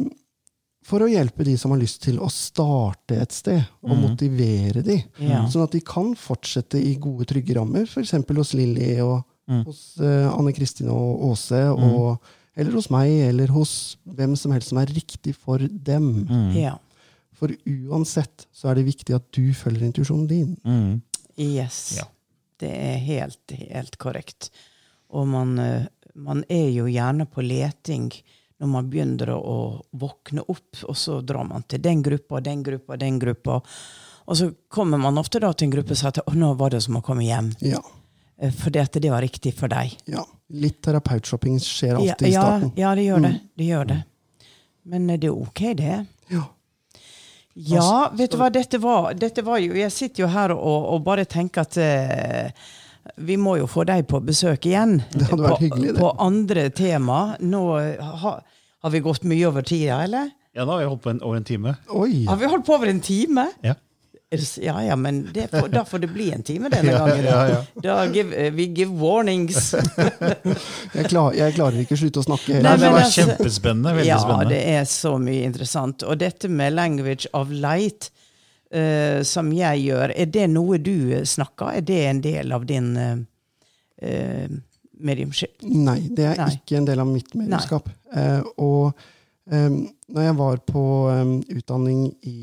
for å hjelpe de som har lyst til å starte et sted, og motivere de, Ja. sånn at de kan fortsette i gode, trygge rammer, f.eks. hos Lilly og Mm. hos uh, Anne Kristin og Åse, og, eller hos meg, eller hos hvem som helst som er riktig for dem. Mm. ja. For uansett så er det viktig at du følger intuisjonen din. Mm. Yes. Ja. Det er helt, helt korrekt. Og man, eh, man er jo gjerne på leting når man begynner å våkne opp, og så drar man til den gruppa, den gruppa, den gruppa. Og så kommer man ofte da til en gruppe som sier at nå var det som å komme hjem. Ja. eh, Fordi at det var riktig for deg. ja. Litt terapeutshopping skjer Ja, alltid i starten. ja, det gjør det. Det gjør det. Men eh, det er ok, det. Ja. Ja, vet du hva, dette var, dette var jo Jeg sitter jo her og, og bare tenker at eh, vi må jo få deg på besøk igjen. Det hadde vært på, hyggelig, det. På andre tema. Nå ha, har vi gått mye over tida, eller? Ja, da har vi holdt på en, over en time. Oi! Har vi holdt på over en time? Ja. Ja ja, men det får, da får det bli en time denne gangen. Ja, ja, ja. da give, eh, vi give warnings. Jeg, klar, jeg klarer ikke å slutte å snakke. Nei, det var altså- kjempespennende. Veldig ja, spennende. det er så mye interessant. Og dette med language of light, eh, som jeg gjør, er det noe du snakker? Er det en del av din uh, mediumskap? Nei, det er Nei. ikke en del av mitt mediumskap. Uh, og um, når jeg var på um, utdanning i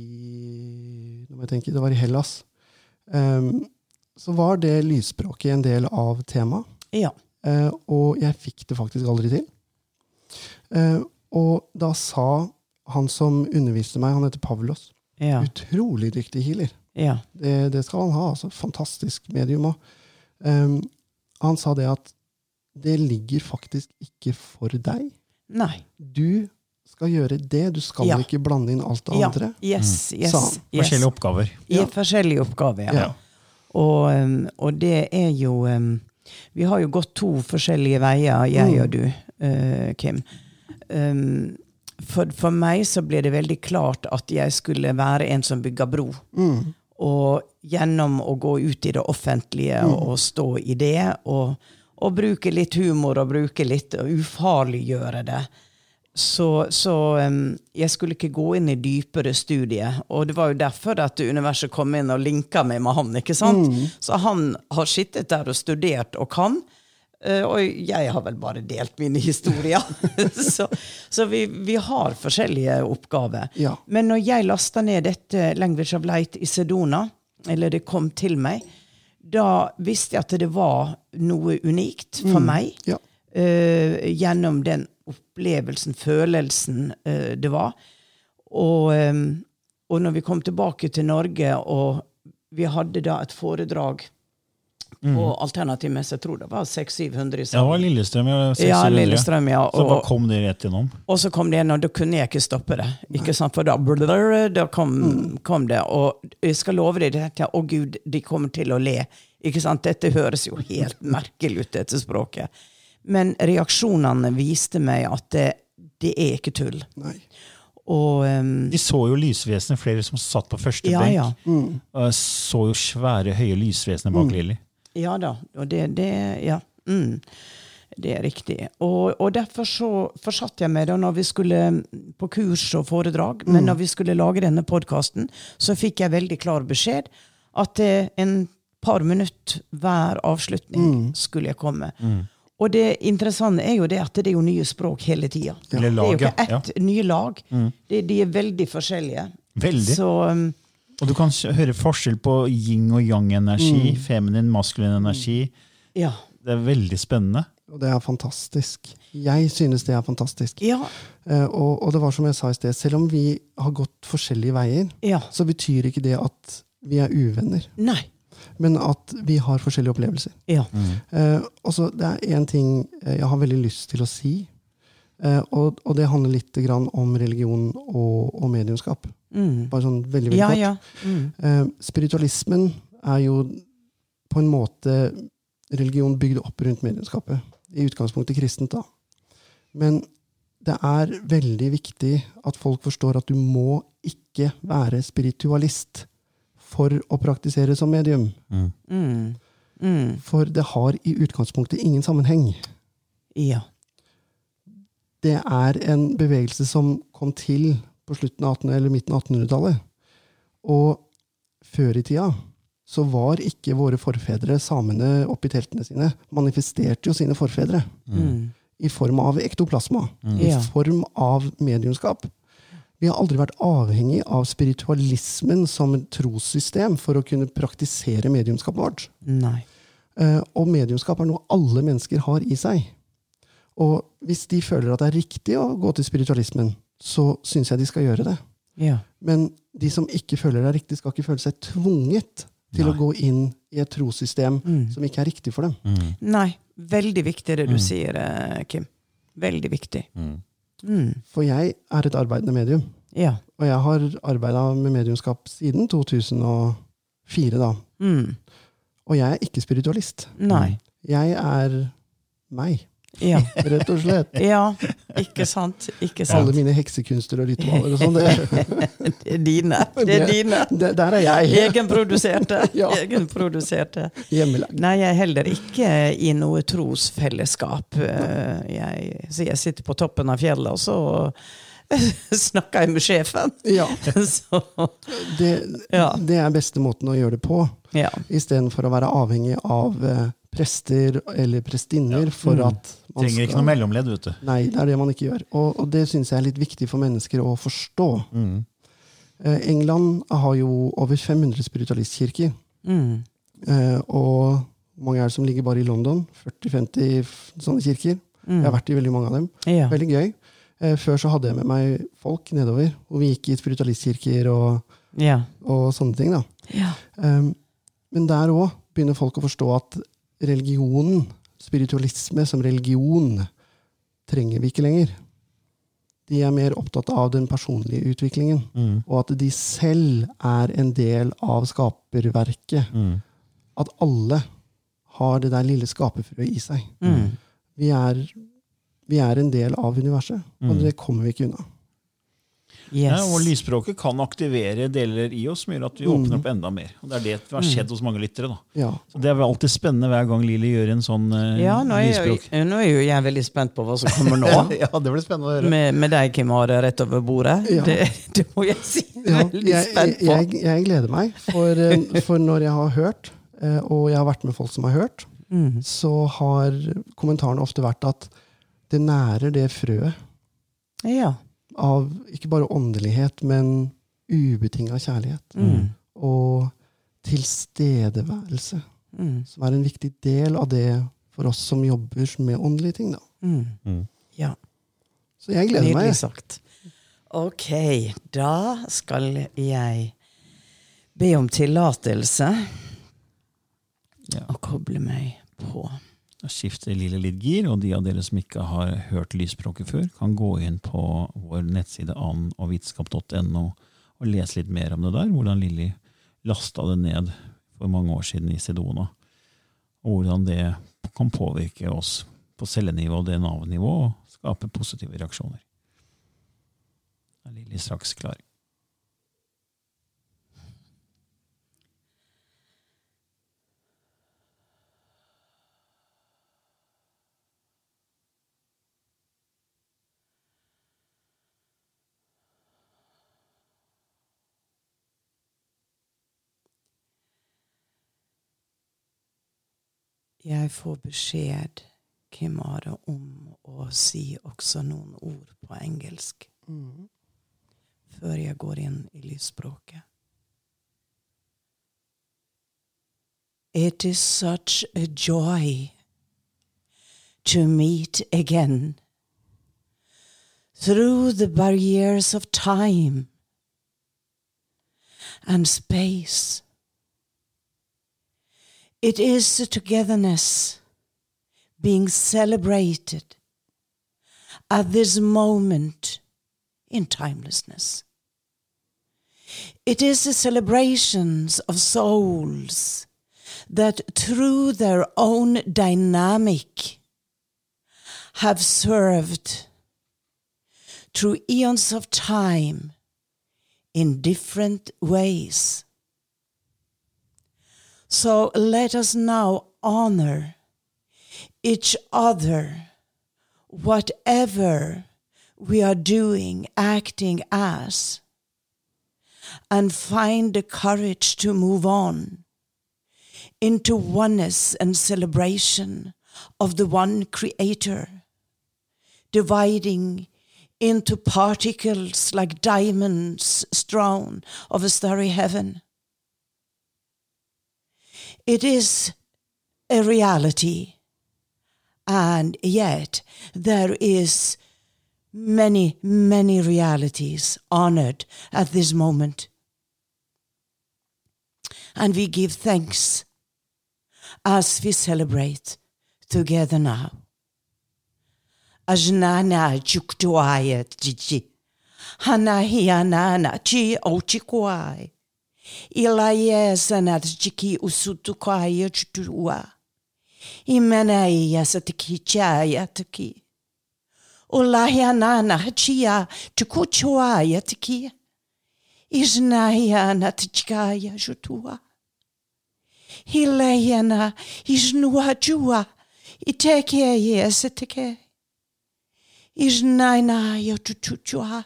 tenke, det var i Hellas. Um, så var det lysspråket en del av temaet. Ja. Uh, og jeg fikk det faktisk aldri til. Uh, og da sa han som underviste meg, han heter Pavlos, Ja. utrolig dyktig healer. ja. Det, det skal han ha. altså Fantastisk medium òg. han sa det at det ligger faktisk ikke for deg. Nei. Du skal gjøre det. Du skal Ja. ikke blande inn alt det Ja. andre. Yes, yes, Sa han. yes. Forskjellige oppgaver. I forskjellige oppgaver, ja. Ja. Og, um, og det er jo um, Vi har jo gått to forskjellige veier, jeg Mm. og du, uh, Kim. Um, for, for meg så ble det veldig klart at jeg skulle være en som bygger bro. Mm. Og gjennom å gå ut i det offentlige Mm. og stå i det, og, og bruke litt humor og bruke litt og ufarliggjøre det. Så, så um, jeg skulle ikke gå inn i dypere studier. Og det var jo derfor at universet kom inn og linka meg med han. ikke sant? Så han har sittet der og studert og kan. Eh, Og jeg har vel bare delt mine historier. så så vi, vi har forskjellige oppgaver. Ja. Men når jeg lasta ned dette Language of Light i Sedona, eller det kom til meg, da visste jeg at det var noe unikt for meg. Ja. Uh, gjennom den opplevelsen, følelsen uh, det var. Og, um, og når vi kom tilbake til Norge, og vi hadde da et foredrag på alternativmesse, jeg tror det var 600-700 i Ja, det var Lillestrøm. Ja, 600. Ja, Lillestrøm, ja. Så bare kom det rett gjennom. og så kom det gjennom. da kunne jeg ikke stoppe det. Ikke sant? For da, blr, da kom, kom det. Og jeg skal love deg, det tenkte jeg, å gud, de kommer til å le. Ikke sant? Dette høres jo helt merkelig ut, dette språket. Men reaksjonene viste meg at det, det er ikke tull. Nei. Og um, De så jo lysvesenet, flere som satt på første ja, benk. ja. Og så jo svære, høye lysvesener bak Lilly. Ja da. Og det, det Ja. Mm, det er riktig. Og, og derfor så forsatte jeg meg da når vi skulle på kurs og foredrag, men når vi skulle lage denne podkasten, så fikk jeg veldig klar beskjed at det en par minutter hver avslutning skulle jeg komme. Og det interessante er jo det at det er jo nye språk hele tida. Ja. Det er jo ikke ett nye lag. De, de er veldig forskjellige. Veldig. Så um, Og du kan høre forskjell på yin og yang-energi, feminin, maskulin energi. ja. Det er veldig spennende. Og det er fantastisk. Jeg synes det er fantastisk. Ja. Eh, og, og det var som jeg sa i sted, selv om vi har gått forskjellige veier, Ja. så betyr ikke det at vi er uvenner, Nei. men at vi har forskjellige opplevelser. Ja. Eh, og så Det er én ting eh, jeg har veldig lyst til å si. Eh, og, og det handler litt grann om religion og, og mediumskap. Mm. Bare sånn veldig, veldig Ja, kort. ja. Mm. Eh, spiritualismen er jo på en måte religion bygd opp rundt medlemskapet. I utgangspunktet kristent, da. Men det er veldig viktig at folk forstår at du må ikke være spiritualist for å praktisere som medium. Mm. Mm. For det har i utgangspunktet ingen sammenheng. Ja. Det er en bevegelse som kom til på slutten av 1800- eller midten av 1800-tallet. Og før i tida så var ikke våre forfedre, samene oppi teltene sine, manifesterte jo sine forfedre Mm. i form av ektoplasma, i form av mediumskap. Vi har aldri vært avhengig av spiritualismen som et trossystem for å kunne praktisere mediumskapet vårt. Nei. Eh, Og mediumskap er noe alle mennesker har i seg. Og hvis de føler at det er riktig å gå til spiritualismen, så syns jeg de skal gjøre det. Ja. Men de som ikke føler det er riktig, skal ikke føle seg tvunget til å gå inn i et trossystem Mm. som ikke er riktig for dem. Nei. Veldig viktig det du sier, eh, Kim. Veldig viktig. Mm. For jeg er et arbeidende medium. Ja. Og jeg har arbeida med mediumskap siden 2004, da. Mm. Og jeg er ikke spiritualist. Nei. Jeg er meg, Ja. rett og slett. ja. Ikke sant? Ikke Alle mine heksekunster og ritualer og sånn. Det, Det er dine. Det er dine. det, der er jeg. Egenproduserte. Ja. Egenproduserte. Hjemmelagd. Nei, jeg er heller ikke i noe trosfellesskap. Eh, Jeg, så jeg sitter på toppen av fjellet, og så snakker jeg med sjefen. Ja. Så, Det, Ja. det er beste måten å gjøre det på. ja. Istedenfor å være avhengig av eh, prester eller prestinner for Mm. at man Trenger ikke noe mellomledd, vet du. Nei, det er det man ikke gjør. Og, og det syns jeg er litt viktig for mennesker å forstå. Mm. Eh, England har jo over 500 spiritualistkirker. Mm. Eh, og hvor mange er det som ligger bare i London? 40-50 sånne kirker. Jeg har vært i veldig mange av dem. Ja. Veldig gøy. Eh, før så hadde jeg med meg folk nedover, og vi gikk i spiritualistkirker og, Ja. og sånne ting. da. ja. Um, men der òg begynner folk å forstå at religionen, spiritualisme som religion, trenger vi ikke lenger. De er mer opptatt av den personlige utviklingen, Mm. og at de selv er en del av skaperverket. Mm. At alle har det der lille skaperfrøet i seg. Mm. Vi er, vi er en del av universet, og Mm. det kommer vi ikke unna. Yes. Ja, og lysspråket kan aktivere deler i oss som gjør at vi åpner opp enda mer. Og Det er det som har skjedd hos mange lyttere. da. Ja. Så Det er vel alltid spennende hver gang Lili gjør en sånn uh, Ja, nå er, lysspråk. jeg, nå er jo jeg veldig spent på hva som kommer nå. ja, det blir spennende å høre. Med, med deg, Kim Are, rett over bordet. Ja. Det, det må jeg si. Ja, Veldig jeg, spent på. jeg, jeg gleder meg, for, eh, for når jeg har hørt, eh, og jeg har vært med folk som har hørt, Mm. så har kommentarene ofte vært at det nærer det frøet Ja. Av ikke bare åndelighet, men ubetinga kjærlighet. Mm. Og tilstedeværelse, Mm. som er en viktig del av det for oss som jobber med åndelige ting. Da. Mm. Mm. Ja. Så jeg gleder Nydelig meg. sagt. Ok, da skal jeg be om tillatelse Ja. og koble meg på. Da skifter Lille litt gir, og de av dere som ikke har hørt lysspråket før, kan gå inn på vår nettside anogvitenskap.no og lese litt mer om det der, hvordan Lilly lasta det ned for mange år siden i Sedona, og hvordan det kan påvirke oss på cellenivå og DNA-nivå og skape positive reaksjoner. Da er Lilly straks klar. Jeg får beskjed, Kim Are, om å si også noen ord på engelsk mm. før jeg går inn i lysspråket. It is such a joy to meet again through the barriers of time and space. It is the togetherness being celebrated at this moment in timelessness. It is the celebrations of souls that through their own dynamic have served through eons of time in different ways. So let us now honor each other, whatever we are doing, acting as, and find the courage to move on into oneness and celebration of the one Creator, dividing into particles like diamonds strewn of a starry heaven. It is a reality, and yet there is many, many realities honored at this moment. And we give thanks as we celebrate together now. Ajnana chuktuaya chichi. Hana hianana chi ochikwai ila je zanadžiki usutukaya čtua. Imena je satiki čaya taki. Ulaya nana hachia tukuchuaya taki. Iznaya natčkaya žutua. Hilejena iznua čua iteke je satike. Iznajna jo čučua.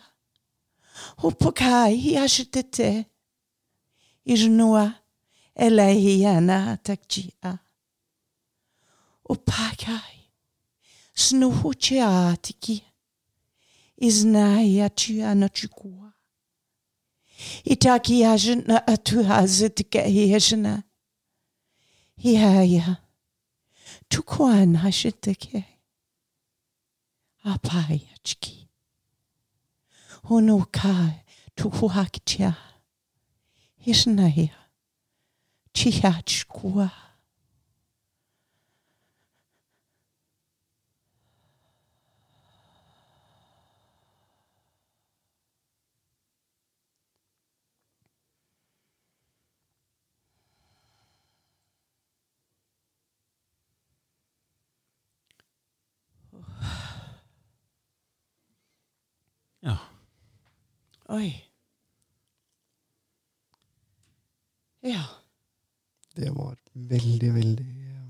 Upokai jašitete ijnua elehiana takjia. Upakai snuhuchiatiki iznaya tia natukua. Itaki ajna atu hazitke hiajna. Hiaya tukuan hashitke. Apayachki. Hunukai tukuhakchia. Isnaya. Chiachkua. Ja. Oi. Ja. Det var veldig, veldig eh,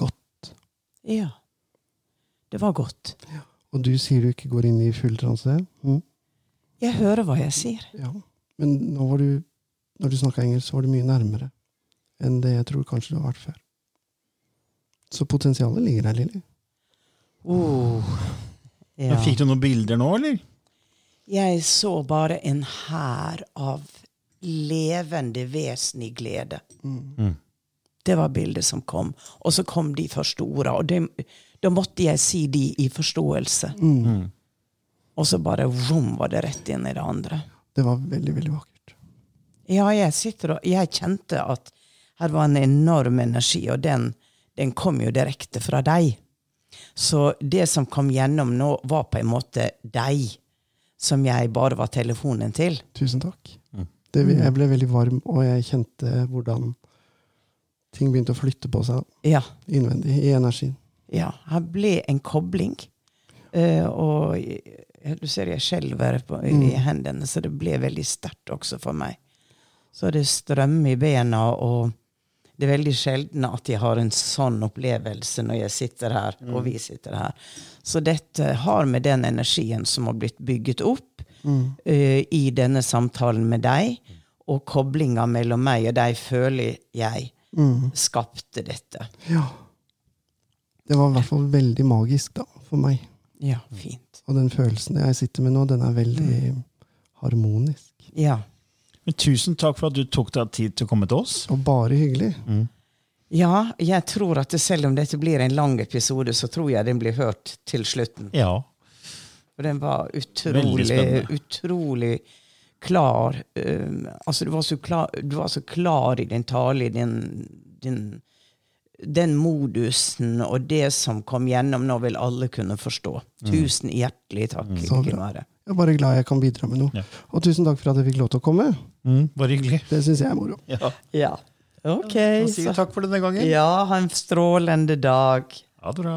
godt. Ja. Det var godt. Og du sier du ikke går inn i full transe. Mm. Jeg hører hva jeg sier. Ja. Men nå var du, når du snakka engelsk, så var du mye nærmere enn det jeg tror kanskje du har vært før. Så potensialet ligger der, Lilly. Oh. Ja. Fikk du noen bilder nå, eller? Jeg så bare en hær av levende vesen i glede. Det var bildet som kom. Og så kom de første orda, og det, da måtte jeg si de i forståelse. Og så bare rom var det rett inn i det andre. Det var veldig, veldig vakkert. Ja, jeg sitter og Jeg kjente at her var en enorm energi, og den, den kom jo direkte fra deg. Så det som kom gjennom nå, var på en måte deg, som jeg bare var telefonen til. Tusen takk. Det, jeg ble veldig varm, og jeg kjente hvordan ting begynte å flytte på seg Ja. innvendig i energien. ja her ble en kobling. Uh, og du ser jeg skjelver på, i hendene, så det ble veldig sterkt også for meg. Så det strømmer i bena, og det er veldig sjelden at jeg har en sånn opplevelse når jeg sitter her, og vi sitter her. Så dette har med den energien som har blitt bygget opp eh, i denne samtalen med deg, og koblinga mellom meg og deg, føler jeg skapte dette. Ja. Det var i hvert fall veldig magisk da, for meg. Ja, fint. Og den følelsen jeg sitter med nå, den er veldig harmonisk. Ja. Men tusen takk for at du tok deg tid til å komme til oss. Og bare hyggelig. Ja, jeg tror at selv om dette blir en lang episode, så tror jeg den blir hørt til slutten. Ja. For den var utrolig, utrolig klar. Um, altså, du var, så klar du var så klar i din tale, i din, din den modusen og det som kom gjennom nå, vil alle kunne forstå. Tusen hjertelig takk. Så bra. Jeg er bare glad jeg kan bidra med noe. Ja. Og tusen takk for at jeg fikk lov til å komme. Mm, bare hyggelig. Det syns jeg er moro. Ja. Ja. Ok. Vi takk for denne gangen. ja, ha en strålende dag. Ha det bra.